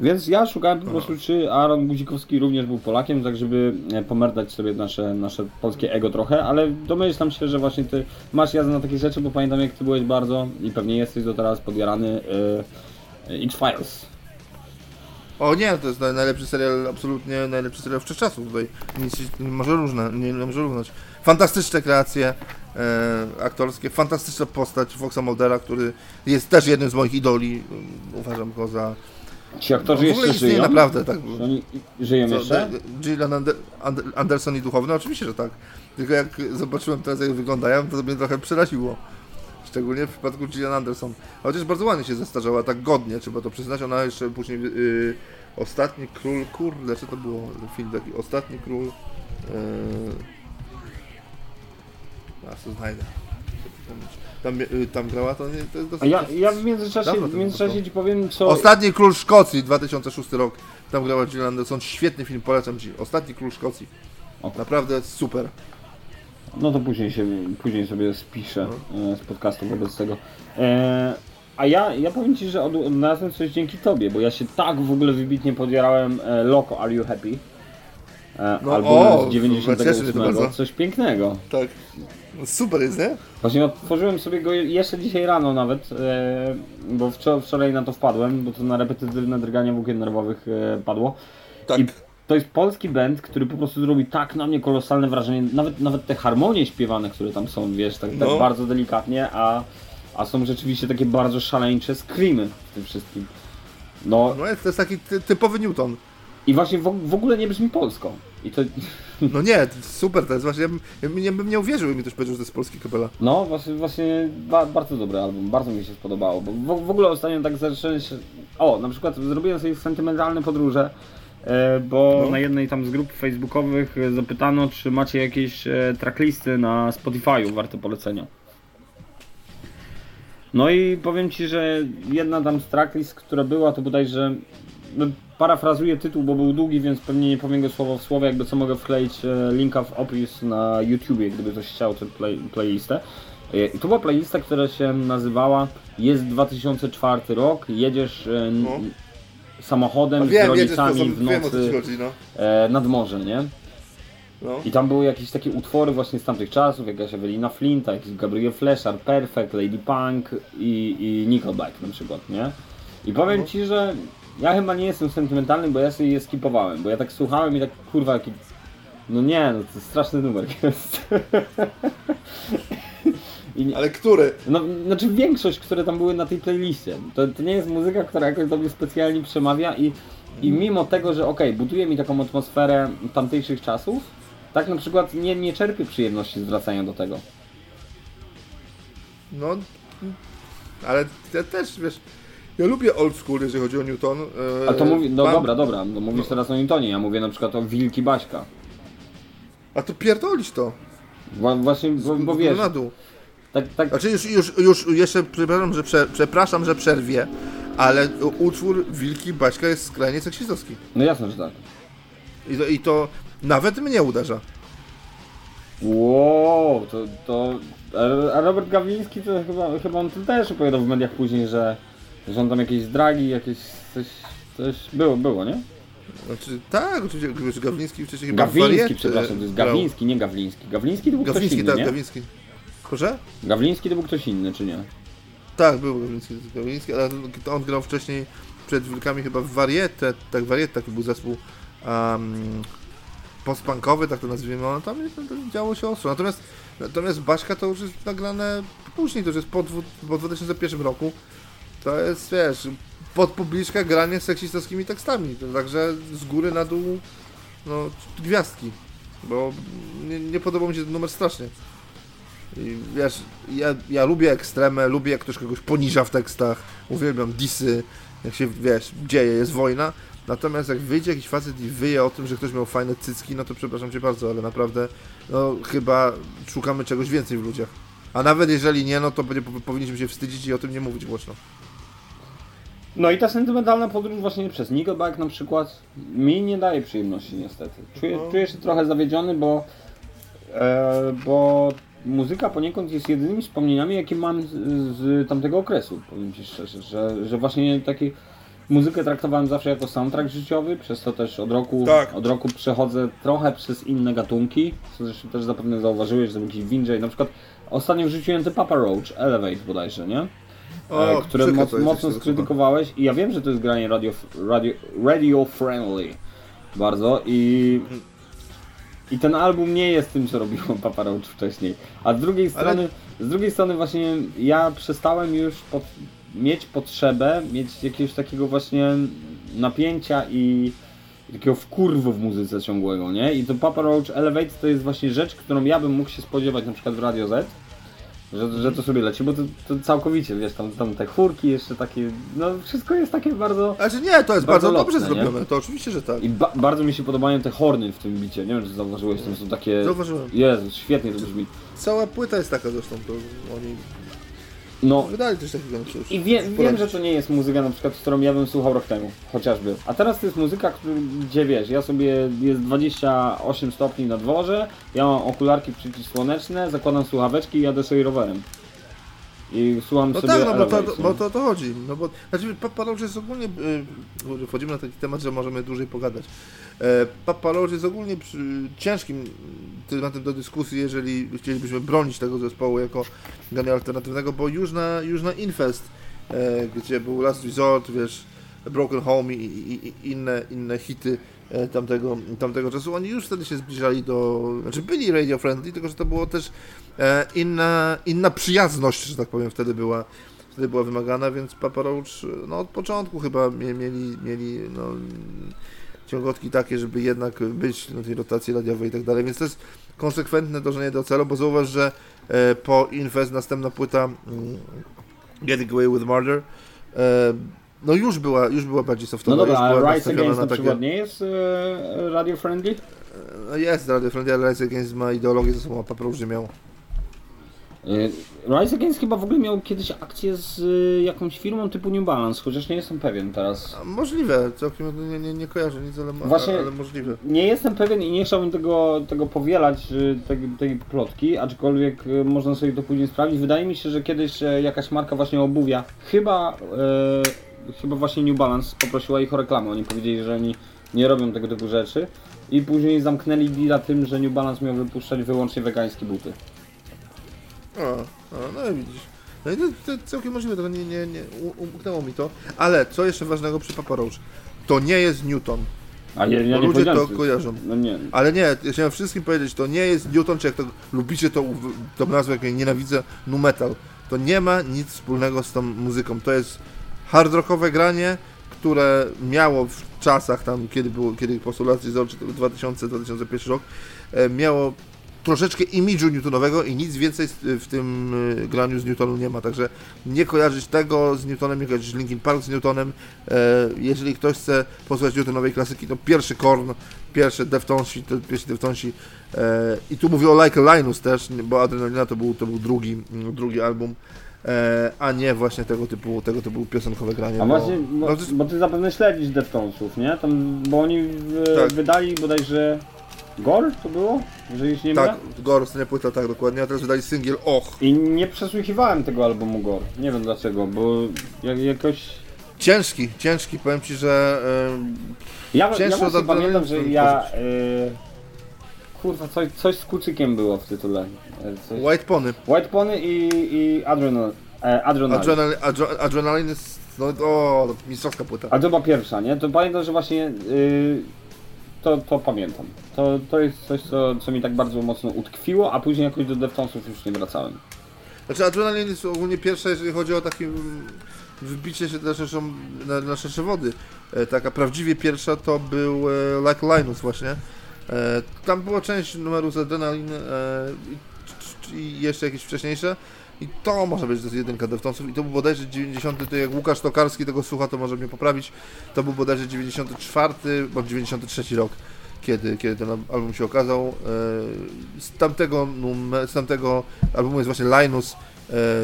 Więc ja szukałem po prostu, czy Aaron Guzikowski również był Polakiem, tak żeby e, pomerdać sobie nasze, nasze polskie ego trochę, ale domyślam się, że właśnie ty masz jazdę na takie rzeczy, bo pamiętam jak ty byłeś bardzo i pewnie jesteś do teraz podjarany e, X-Files. O nie, to jest naj- najlepszy serial, absolutnie najlepszy serial wszechczasów tutaj. Nic nie może, różne, nie, nie może równać. Fantastyczne kreacje e, aktorskie, fantastyczna postać Foxa Muldera, który jest też jednym z moich idoli. Uważam go za... Ci aktorzy w ogóle jeszcze istnieje żyją? naprawdę, tak. Czy Oni żyją Co, jeszcze? Gillian Ander, Ander, Anderson i Duchowny? Oczywiście, że tak. Tylko jak zobaczyłem teraz jak wyglądają, to mnie trochę przeraziło. Szczególnie w przypadku Gillian Anderson. Chociaż bardzo ładnie się zestarzała, tak godnie, trzeba to przyznać. Ona jeszcze później... Yy, Ostatni Król... Kurde, co to było? Film taki. Ostatni Król... Yy... Aż to znajdę. Tam, yy, tam grała, to nie... To jest A dosyć, ja, ja w międzyczasie, w międzyczasie ci powiem co... Ostatni Król Szkocji, 2006 rok. Tam grała Gillian Anderson. Świetny film, polecam Ci. Ostatni Król Szkocji. O. Naprawdę super. No to później, się, później sobie spiszę e, z podcastu wobec tego. E, a ja, ja powiem Ci, że od- odnalazłem coś dzięki Tobie, bo ja się tak w ogóle wybitnie podjarałem e, Loco Are You Happy? E, No, albumem z 98, cieszy mnie to bardzo. coś pięknego. Tak. Super jest, nie? Właśnie otworzyłem sobie go jeszcze dzisiaj rano nawet, e, bo wczor- wczoraj na to wpadłem, bo to na repetytywne drganie włókien nerwowych e, padło. Tak. I to jest polski band, który po prostu zrobi tak na mnie kolosalne wrażenie. Nawet, nawet te harmonie śpiewane, które tam są, wiesz, tak, tak No. bardzo delikatnie, a, a są rzeczywiście takie bardzo szaleńcze screamy w tym wszystkim. No No jest, to jest taki ty, typowy Newton. i właśnie w, w ogóle nie brzmi polsko. I to, No nie, super to jest właśnie. Ja bym, ja bym, nie, bym nie uwierzył, mi ktoś powiedział, że to jest polski kapela. no właśnie, właśnie ba, bardzo dobry album, bardzo mi się spodobało, bo w, w ogóle ostatnio tak zacząłem się... O, na przykład zrobiłem sobie sentymentalne podróże, e, bo No. na jednej tam z grup facebookowych e, zapytano, czy macie jakieś e, tracklisty na Spotify'u warte polecenia. No i powiem Ci, że jedna tam z tracklist, która była, to bodajże parafrazuję tytuł, bo był długi, więc pewnie nie powiem go słowo w słowo, jakby co mogę wkleić e, linka w opis na YouTubie, gdyby ktoś chciał tę play, playlistę. E, I to była playlista, która się nazywała Jest 2004 rok, jedziesz e, No. samochodem No z wiem, to, rodzicami w wiem nocy chodzi, no. nad morze, nie? No. I tam były jakieś takie utwory właśnie z tamtych czasów, jakaś Ewelina Flinta, jakiś Gabriel Fleszar, Perfect, Lady Punk i, i Nickelback na przykład, nie? I powiem ci, że ja chyba nie jestem sentymentalny, bo ja sobie je skipowałem, bo ja tak słuchałem i tak kurwa jaki... No nie, no to straszny numer jest. I Ale który? no, znaczy większość, które tam były na tej playlistie. To, to nie jest muzyka, która jakoś do mnie specjalnie przemawia i, i mimo tego, że okej, buduje mi taką atmosferę tamtejszych czasów, tak na przykład nie, nie czerpię przyjemności z wracania do tego. No, ale ja też, wiesz, ja lubię old school, jeżeli chodzi o Newton. e, A to mówi, no dobra, dobra, no mówisz teraz o Newtonie, ja mówię na przykład o Wilki Baśka. A to pierdolisz to. Wa- Właśnie, bo, bo wiesz, na dół. tak, tak, Znaczy już, już, już jeszcze przepraszam, że, prze, przepraszam, że przerwie, ale utwór Wilki Baśka jest skrajnie seksistowski. no jasne, że tak. I to, I to nawet mnie uderza. Wow, to, to... a- Robert Gawliński to chyba, chyba on też opowiadał w mediach później, że, że on tam jakieś zdragi, jakieś coś, coś było, było, nie? Znaczy, tak, oczywiście, wiesz, Gawliński wcześniej chyba w Gawliński, Wariecie przepraszam, to jest grał. Gawliński, nie Gawliński. Gawliński to był ktoś Gawliński, inny, tak, nie? Gawliński. Proszę? Gawliński to był ktoś inny, czy nie? Tak, był Gawliński, Gawliński, ale on grał wcześniej przed Wilkami chyba w Warietę, tak, Warietę, taki był zespół um, postpunkowy, tak to nazwijmy, no tam to, to działo się ostro. Natomiast, natomiast Baśka to już jest nagrane później, to już jest po, po 2001 roku. To jest, wiesz, pod publiczkę granie seksistowskimi tekstami, także z góry na dół, no, gwiazdki, bo nie, nie podobał mi się ten numer strasznie. I wiesz, ja, ja lubię ekstremę, lubię jak ktoś kogoś poniża w tekstach, uwielbiam disy, jak się, wiesz, dzieje, jest wojna. Natomiast jak wyjdzie jakiś facet i wyje o tym, że ktoś miał fajne cycki, no to przepraszam cię bardzo, ale naprawdę, no chyba szukamy czegoś więcej w ludziach. A nawet jeżeli nie, no to powinniśmy się wstydzić i o tym nie mówić głośno. No i ta sentymentalna podróż właśnie przez Nickelback na przykład mi nie daje przyjemności niestety. Czuję, No. czuję się trochę zawiedziony, bo, e, bo muzyka poniekąd jest jedynymi wspomnieniami, jakie mam z, z tamtego okresu, powiem Ci szczerze, że, że właśnie taki muzykę traktowałem zawsze jako soundtrack życiowy, przez to też od roku, Tak. od roku przechodzę trochę przez inne gatunki, co zresztą też zapewne zauważyłeś, że był jakiś Winjay, na przykład ostatnio wrzuciłem te Papa Roach, Elevate bodajże, nie? E, które moc, to jest, mocno skrytykowałeś i ja wiem, że to jest granie radio, radio, radio friendly bardzo i i ten album nie jest tym, co robiło Papa Roach wcześniej. A z drugiej Ale- strony, z drugiej strony właśnie ja przestałem już pod, mieć potrzebę, mieć jakiegoś takiego właśnie napięcia i takiego wkurwu w muzyce ciągłego, nie? I to Papa Roach Elevate to jest właśnie rzecz, którą ja bym mógł się spodziewać na przykład w Radio Z, że, że to sobie leci, bo to, to całkowicie, wiesz, tam, tam te chórki jeszcze takie, no wszystko jest takie bardzo... Znaczy nie, to jest Bardzo bardzo, dobrze lotne, nie? zrobione, to oczywiście, że tak. I ba bardzo mi się podobają te horny w tym bicie, nie wiem czy zauważyłeś, tam są takie... Zauważyłem. Jezu, świetnie to brzmi. Cała płyta jest taka zresztą, to oni No wydali takiego. Przecież. i wie, wiem, że to nie jest muzyka na przykład, z którą ja bym słuchał rok temu, chociażby. A teraz to jest muzyka, gdzie wiesz, ja sobie, jest 28 stopni na dworze, ja mam okularki przeciwsłoneczne, zakładam słuchaweczki i jadę sobie rowerem. I słucham No sobie tak, no bo to, Elevate, bo no. to o to chodzi. No bo, znaczy, Papa Roach jest ogólnie. Yy, wchodzimy na taki temat, że możemy dłużej pogadać. E, Papa Roach jest ogólnie przy, ciężkim tematem do dyskusji, jeżeli chcielibyśmy bronić tego zespołu jako grania alternatywnego, bo już na, już na Infest, e, gdzie był Last Resort, wiesz, Broken Home i, i, i inne, inne hity e, tamtego, tamtego czasu, oni już wtedy się zbliżali do. Znaczy byli radio friendly, tylko że to było też inna, inna przyjazność, że tak powiem, wtedy była, wtedy była wymagana, więc Papa Roach no, od początku chyba mie, mieli, mieli no, ciągotki takie, żeby jednak być na tej rotacji radiowej i tak dalej, więc to jest konsekwentne dążenie do celu, bo zauważ, że e, po Infest następna płyta mm, Getting Away with Murder e, no już była, już była bardziej softowa. No dobra, a Rise Against na takie- przykład nie jest e, radio friendly? No Jest Radio Friendly, ale Rise Against ma ideologię ze sobą, a Roach nie miał. E, Rise Against chyba w ogóle miał kiedyś akcję z e, jakąś firmą typu New Balance, chociaż nie jestem pewien teraz. A Możliwe, całkiem nie, nie, nie kojarzę nic, ale, Właśnie- ale możliwe. Nie jestem pewien i nie chciałbym tego, tego powielać, y, tej, tej plotki, aczkolwiek można sobie to później sprawdzić. Wydaje mi się, że kiedyś e, jakaś marka właśnie obuwia, chyba, e, chyba właśnie New Balance poprosiła ich o reklamę. Oni powiedzieli, że oni nie robią tego typu rzeczy. i później zamknęli deala tym, że New Balance miał wypuszczać wyłącznie wegańskie buty. O, o, no i widzisz. No i to, to całkiem możliwe, to nie, nie, nie umknęło mi to. Ale co jeszcze ważnego przy Papa Roach? To nie jest Newton. A ja, ja ludzie to kojarzą. No nie. Ale nie, ja chciałem wszystkim powiedzieć, to nie jest Newton, czy jak to lubicie to, to nazwę, jak ja nienawidzę, nu metal. To nie ma nic wspólnego z tą muzyką. To jest hard rockowe granie, które miało w czasach tam, kiedy było, kiedy postulacji z 2000-2001 rok, e, miało troszeczkę imidżu newtonowego i nic więcej w tym e, graniu z Newtonu nie ma, także nie kojarzyć tego z Newtonem, nie kojarzyć Linkin Park z Newtonem. E, jeżeli ktoś chce posłuchać Newtonowej klasyki, to pierwszy Korn, pierwszy Deftonsi, to pierwsi Deftonsi e, i tu mówię o Like Linus też, bo Adrenalina to był, to był drugi, mm, drugi album, e, a nie właśnie tego typu, tego typu piosenkowe granie. A bo- właśnie, bo, no, jest- bo ty zapewne śledzisz Deftonesów, nie? Tam, bo oni w, Tak. wydali bodajże Gor to było? Jeżeli się nie tak, mylę? Gor, nie płyta, tak dokładnie, a teraz wydali singiel Och. I nie przesłuchiwałem tego albumu Gor. Nie wiem dlaczego, bo jak, jakoś... Ciężki, ciężki, powiem Ci, że e, Ja, ja Ciężko właśnie za- pamiętam, że ja... Y, kurwa, coś, coś z kucykiem było w tytule. E, Coś... White Pony. White Pony i, i Adrenal. E, Adrenal. Adrenal, adre, adrenalin jest, no o, mistrzowska płyta. A to była pierwsza, nie? To pamiętam, że właśnie y, to, to pamiętam. To, to jest coś, co, co mi tak bardzo mocno utkwiło, a później jakoś do Deftonesów już nie wracałem. Znaczy Adrenalin jest ogólnie pierwsza, jeżeli chodzi o takie wbicie się na szerszą, na, na szersze wody. E, taka prawdziwie pierwsza to był e, Like Linus właśnie. E, tam była część numeru z Adrenalin e, i, i jeszcze jakieś wcześniejsze. I to może być to jedynka Deftonesów i to był bodajże 90, to jak Łukasz Tokarski tego słucha, to może mnie poprawić. To był bodajże 94 bądź 93 rok, kiedy, kiedy ten album się okazał. E, Z tamtego, z tamtego albumu jest właśnie Linus,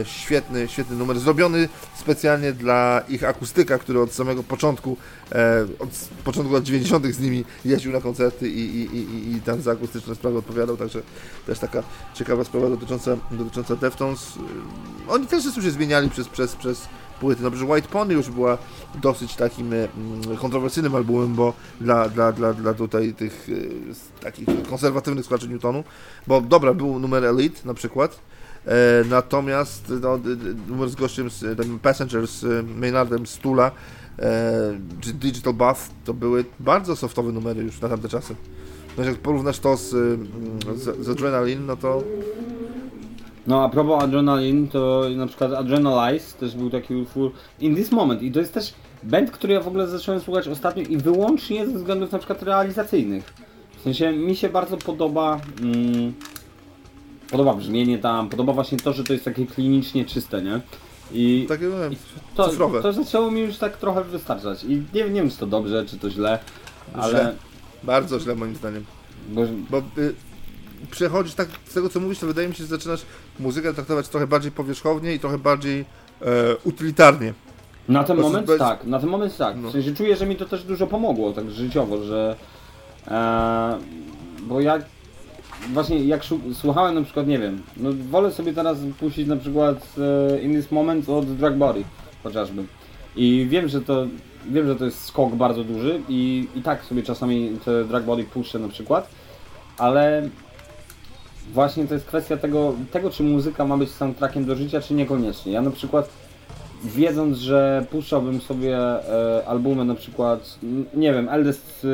świetny, świetny numer, zrobiony specjalnie dla ich akustyka, który od samego początku, e, od początku lat 90. z nimi jeździł na koncerty i, i, i, i- tam za akustyczne sprawy odpowiadał, także też taka ciekawa sprawa dotycząca, dotycząca Deftones. E, Oni też zresztą się zmieniali przez, przez, przez płyty, no że White Pony już była dosyć takim e, mm, kontrowersyjnym albumem, bo dla, dla, dla, dla tutaj tych e, takich konserwatywnych słuchaczy Newtonu, bo dobra, był numer Elite na przykład, E, natomiast no, numer z gościem, z tym Passenger, z e, Maynardem z Tula, e, czy Digital Buff, to były bardzo softowe numery już na tamte czasy. No, jak porównasz to z, z, z Adrenaline, no to No a propos Adrenaline, to na przykład Adrenalize też był taki utwór In This Moment i to jest też band, który ja w ogóle zacząłem słuchać ostatnio i wyłącznie ze względów na przykład realizacyjnych. W sensie mi się bardzo podoba mm, podoba brzmienie tam, podoba właśnie to, że to jest takie klinicznie czyste, nie? I takie no, to, cyfrowe. to zaczęło mi już tak trochę wystarczać i nie, nie wiem czy to dobrze, czy to źle, ale... Źle. bardzo źle moim zdaniem. Bo, Bo y, przechodzisz tak, z tego co mówisz, to wydaje mi się, że zaczynasz muzykę traktować trochę bardziej powierzchownie i trochę bardziej e, utylitarnie. Na ten moment bez- tak, na ten moment tak. No. W sensie czuję, że mi to też dużo pomogło, tak życiowo, że. E, bo ja właśnie jak słuchałem na przykład, nie wiem, no wolę sobie teraz puścić na przykład e, In This Moment od Drag Body chociażby. I wiem, że to wiem, że to jest skok bardzo duży i, i tak sobie czasami te Drag Body puszczę na przykład, ale właśnie to jest kwestia tego, tego czy muzyka ma być soundtrackiem do życia, czy niekoniecznie. Ja na przykład wiedząc, że puszczałbym sobie e, albumy na przykład, nie wiem, Eldest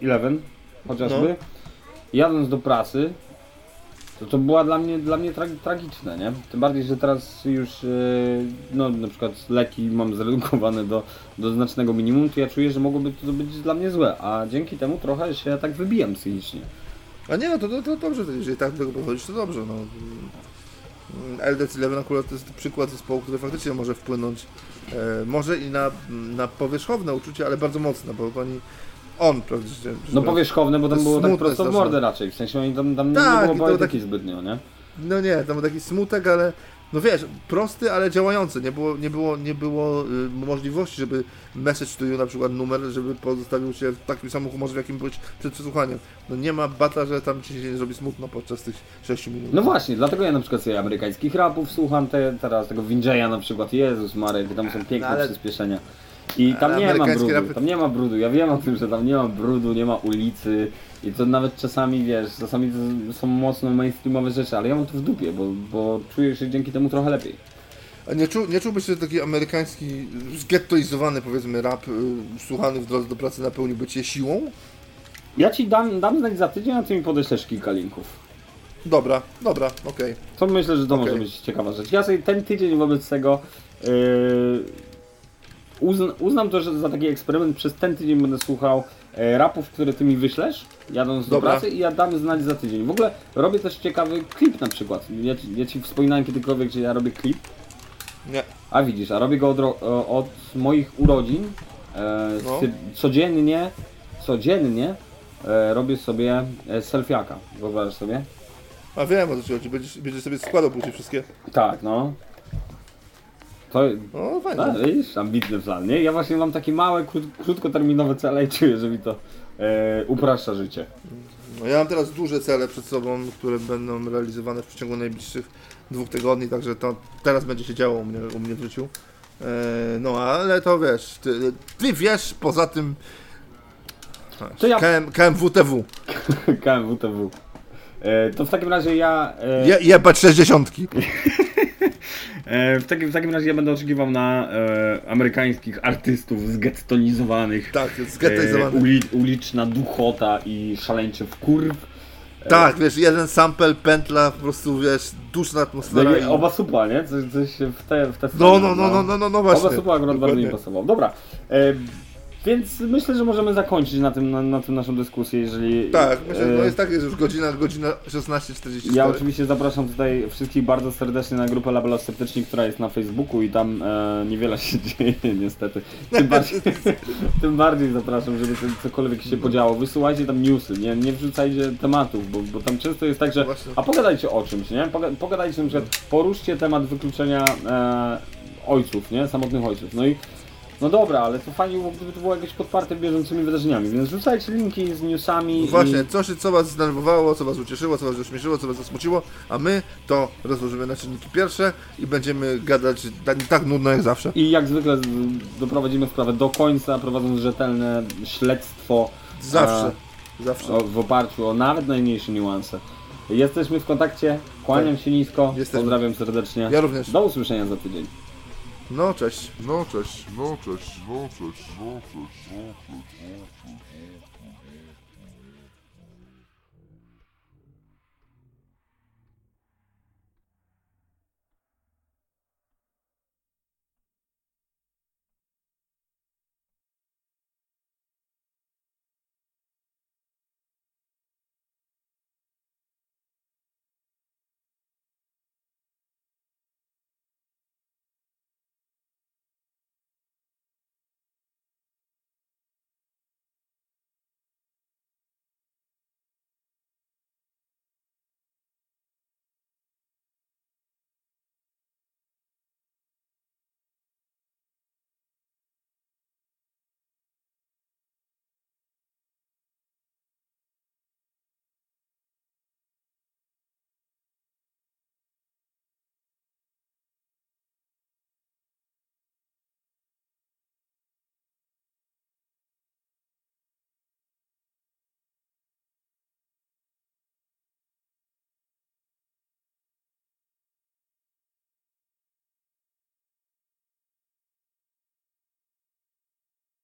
e, Eleven chociażby, No. Jadąc do pracy, to to była dla mnie, dla mnie tra tragiczne, nie? Tym bardziej, że teraz już, e, no na przykład leki mam zredukowane do, do znacznego minimum, to ja czuję, że mogłoby to być dla mnie złe, a dzięki temu trochę się tak wybijam psychicznie. A nie no, to, to, to dobrze, jeżeli tak do tego podchodzisz, to dobrze. No. LDC Eleven akurat to jest przykład zespołu, który faktycznie może wpłynąć e, może i na, na powierzchowne uczucie, ale bardzo mocne, bo oni on, prawda, że, No powierzchowne, bo tam to było tak prosto w mordę raczej, w sensie oni tam, tam Tak, nie to było poetyki taki- zbytnio, nie? No nie, tam był taki smutek, ale no wiesz, prosty, ale działający. Nie było, nie było, nie było y, możliwości, żeby message to you na przykład numer, żeby pozostawił się w takim samym humorze, w jakim byłeś przed przesłuchaniem. No nie ma bata, że tam ci się nie zrobi smutno podczas tych 6 minut. No właśnie, dlatego ja na przykład sobie amerykańskich rapów słucham te, teraz tego Winjaya na przykład, Jezus Marek, tam są piękne ale- przyspieszenia. I tam nie ma brudu, rapy- tam nie ma brudu. Ja wiem o tym, że tam nie ma brudu, nie ma ulicy i to nawet czasami, wiesz, czasami to są mocno mainstreamowe rzeczy, ale ja mam to w dupie, bo, bo czuję się dzięki temu trochę lepiej. A nie, czu, nie czułbyś, że taki amerykański, zgettoizowany powiedzmy rap, y, słuchany w drodze do pracy napełniłby cię siłą? Ja ci dam, dam znać za tydzień, a ty mi podeślesz kilka linków. Dobra, dobra, okej. To myślę, że to Okej. może być ciekawa rzecz. Ja sobie ten tydzień wobec tego yy, uzn, uznam to, że za taki eksperyment przez ten tydzień będę słuchał e, rapów, które ty mi wyślesz, jadąc do Dobra. pracy i ja dam znać za tydzień. W ogóle robię też ciekawy klip na przykład. Ja, ci- ja ci wspominałem kiedykolwiek, że ja robię klip, Nie. a widzisz, a robię go od, e, od moich urodzin. E, No. Codziennie, codziennie e, robię sobie e, selfiaka. Wyobrażasz sobie? A wiem o co ci chodzi, będziesz, będziesz sobie składał później wszystkie. Tak, no. To, No fajnie. a, widzisz, ambitny plan, nie? Ja właśnie mam takie małe, krót, krótkoterminowe cele i czuję, że mi to e, upraszcza życie. No, ja mam teraz duże cele przed sobą, które będą realizowane w przeciągu najbliższych dwóch tygodni, także to teraz będzie się działo u mnie, u mnie w życiu. E, no ale to wiesz, ty, ty wiesz poza tym To ja- KM, KMWTW, KMWTW. E, to w takim razie ja... E, Je, jebać 60. e, w, takim, w takim razie ja będę oczekiwał na e, amerykańskich artystów zgettonizowanych. Tak, E, zgettoizowany. uli, uliczna duchota i szaleńczy wkurw. Tak, wiesz, jeden sample, pętla, po prostu wiesz, duszna atmosfera. No, i... oba supa, nie? Coś, coś w te, w te No, no, no, no, no, no, no właśnie. Oba supa akurat bardzo mi pasował. Dobra. Więc myślę, że możemy zakończyć na tym, na, na tym naszą dyskusję, jeżeli... Tak, myślę, e, no jest tak, jest już godzina, godzina 16.44. Ja oczywiście zapraszam tutaj wszystkich bardzo serdecznie na grupę Labela Sceptyczni, która jest na Facebooku i tam e, niewiele się dzieje niestety. Tym bardziej, tym bardziej zapraszam, żeby cokolwiek się podziało. Wysyłajcie tam newsy, nie, nie wrzucajcie tematów, bo, bo tam często jest tak, że a pogadajcie o czymś, nie? Poga- Pogadajcie na przykład, poruszcie temat wykluczenia e, ojców, nie? Samotnych ojców. No i no dobra, ale to fajnie było, gdyby to było jakieś podparte bieżącymi wydarzeniami, więc rzucajcie linki z newsami. No Właśnie, i... co, się, co was zdenerwowało, co was ucieszyło, co was zaśmieszyło, co was zasmuciło, a my to rozłożymy na czynniki pierwsze i będziemy gadać tak, tak nudno jak zawsze. I jak zwykle doprowadzimy sprawę do końca, prowadząc rzetelne śledztwo. Zawsze, zawsze. O, w oparciu o nawet najmniejsze niuanse. Jesteśmy w kontakcie, kłaniam się nisko, Jesteśmy. pozdrawiam serdecznie. Ja również. Do usłyszenia za tydzień. No, cześć. No cześć, no cześć, no cześć, no cześć, no cześć, no cześć.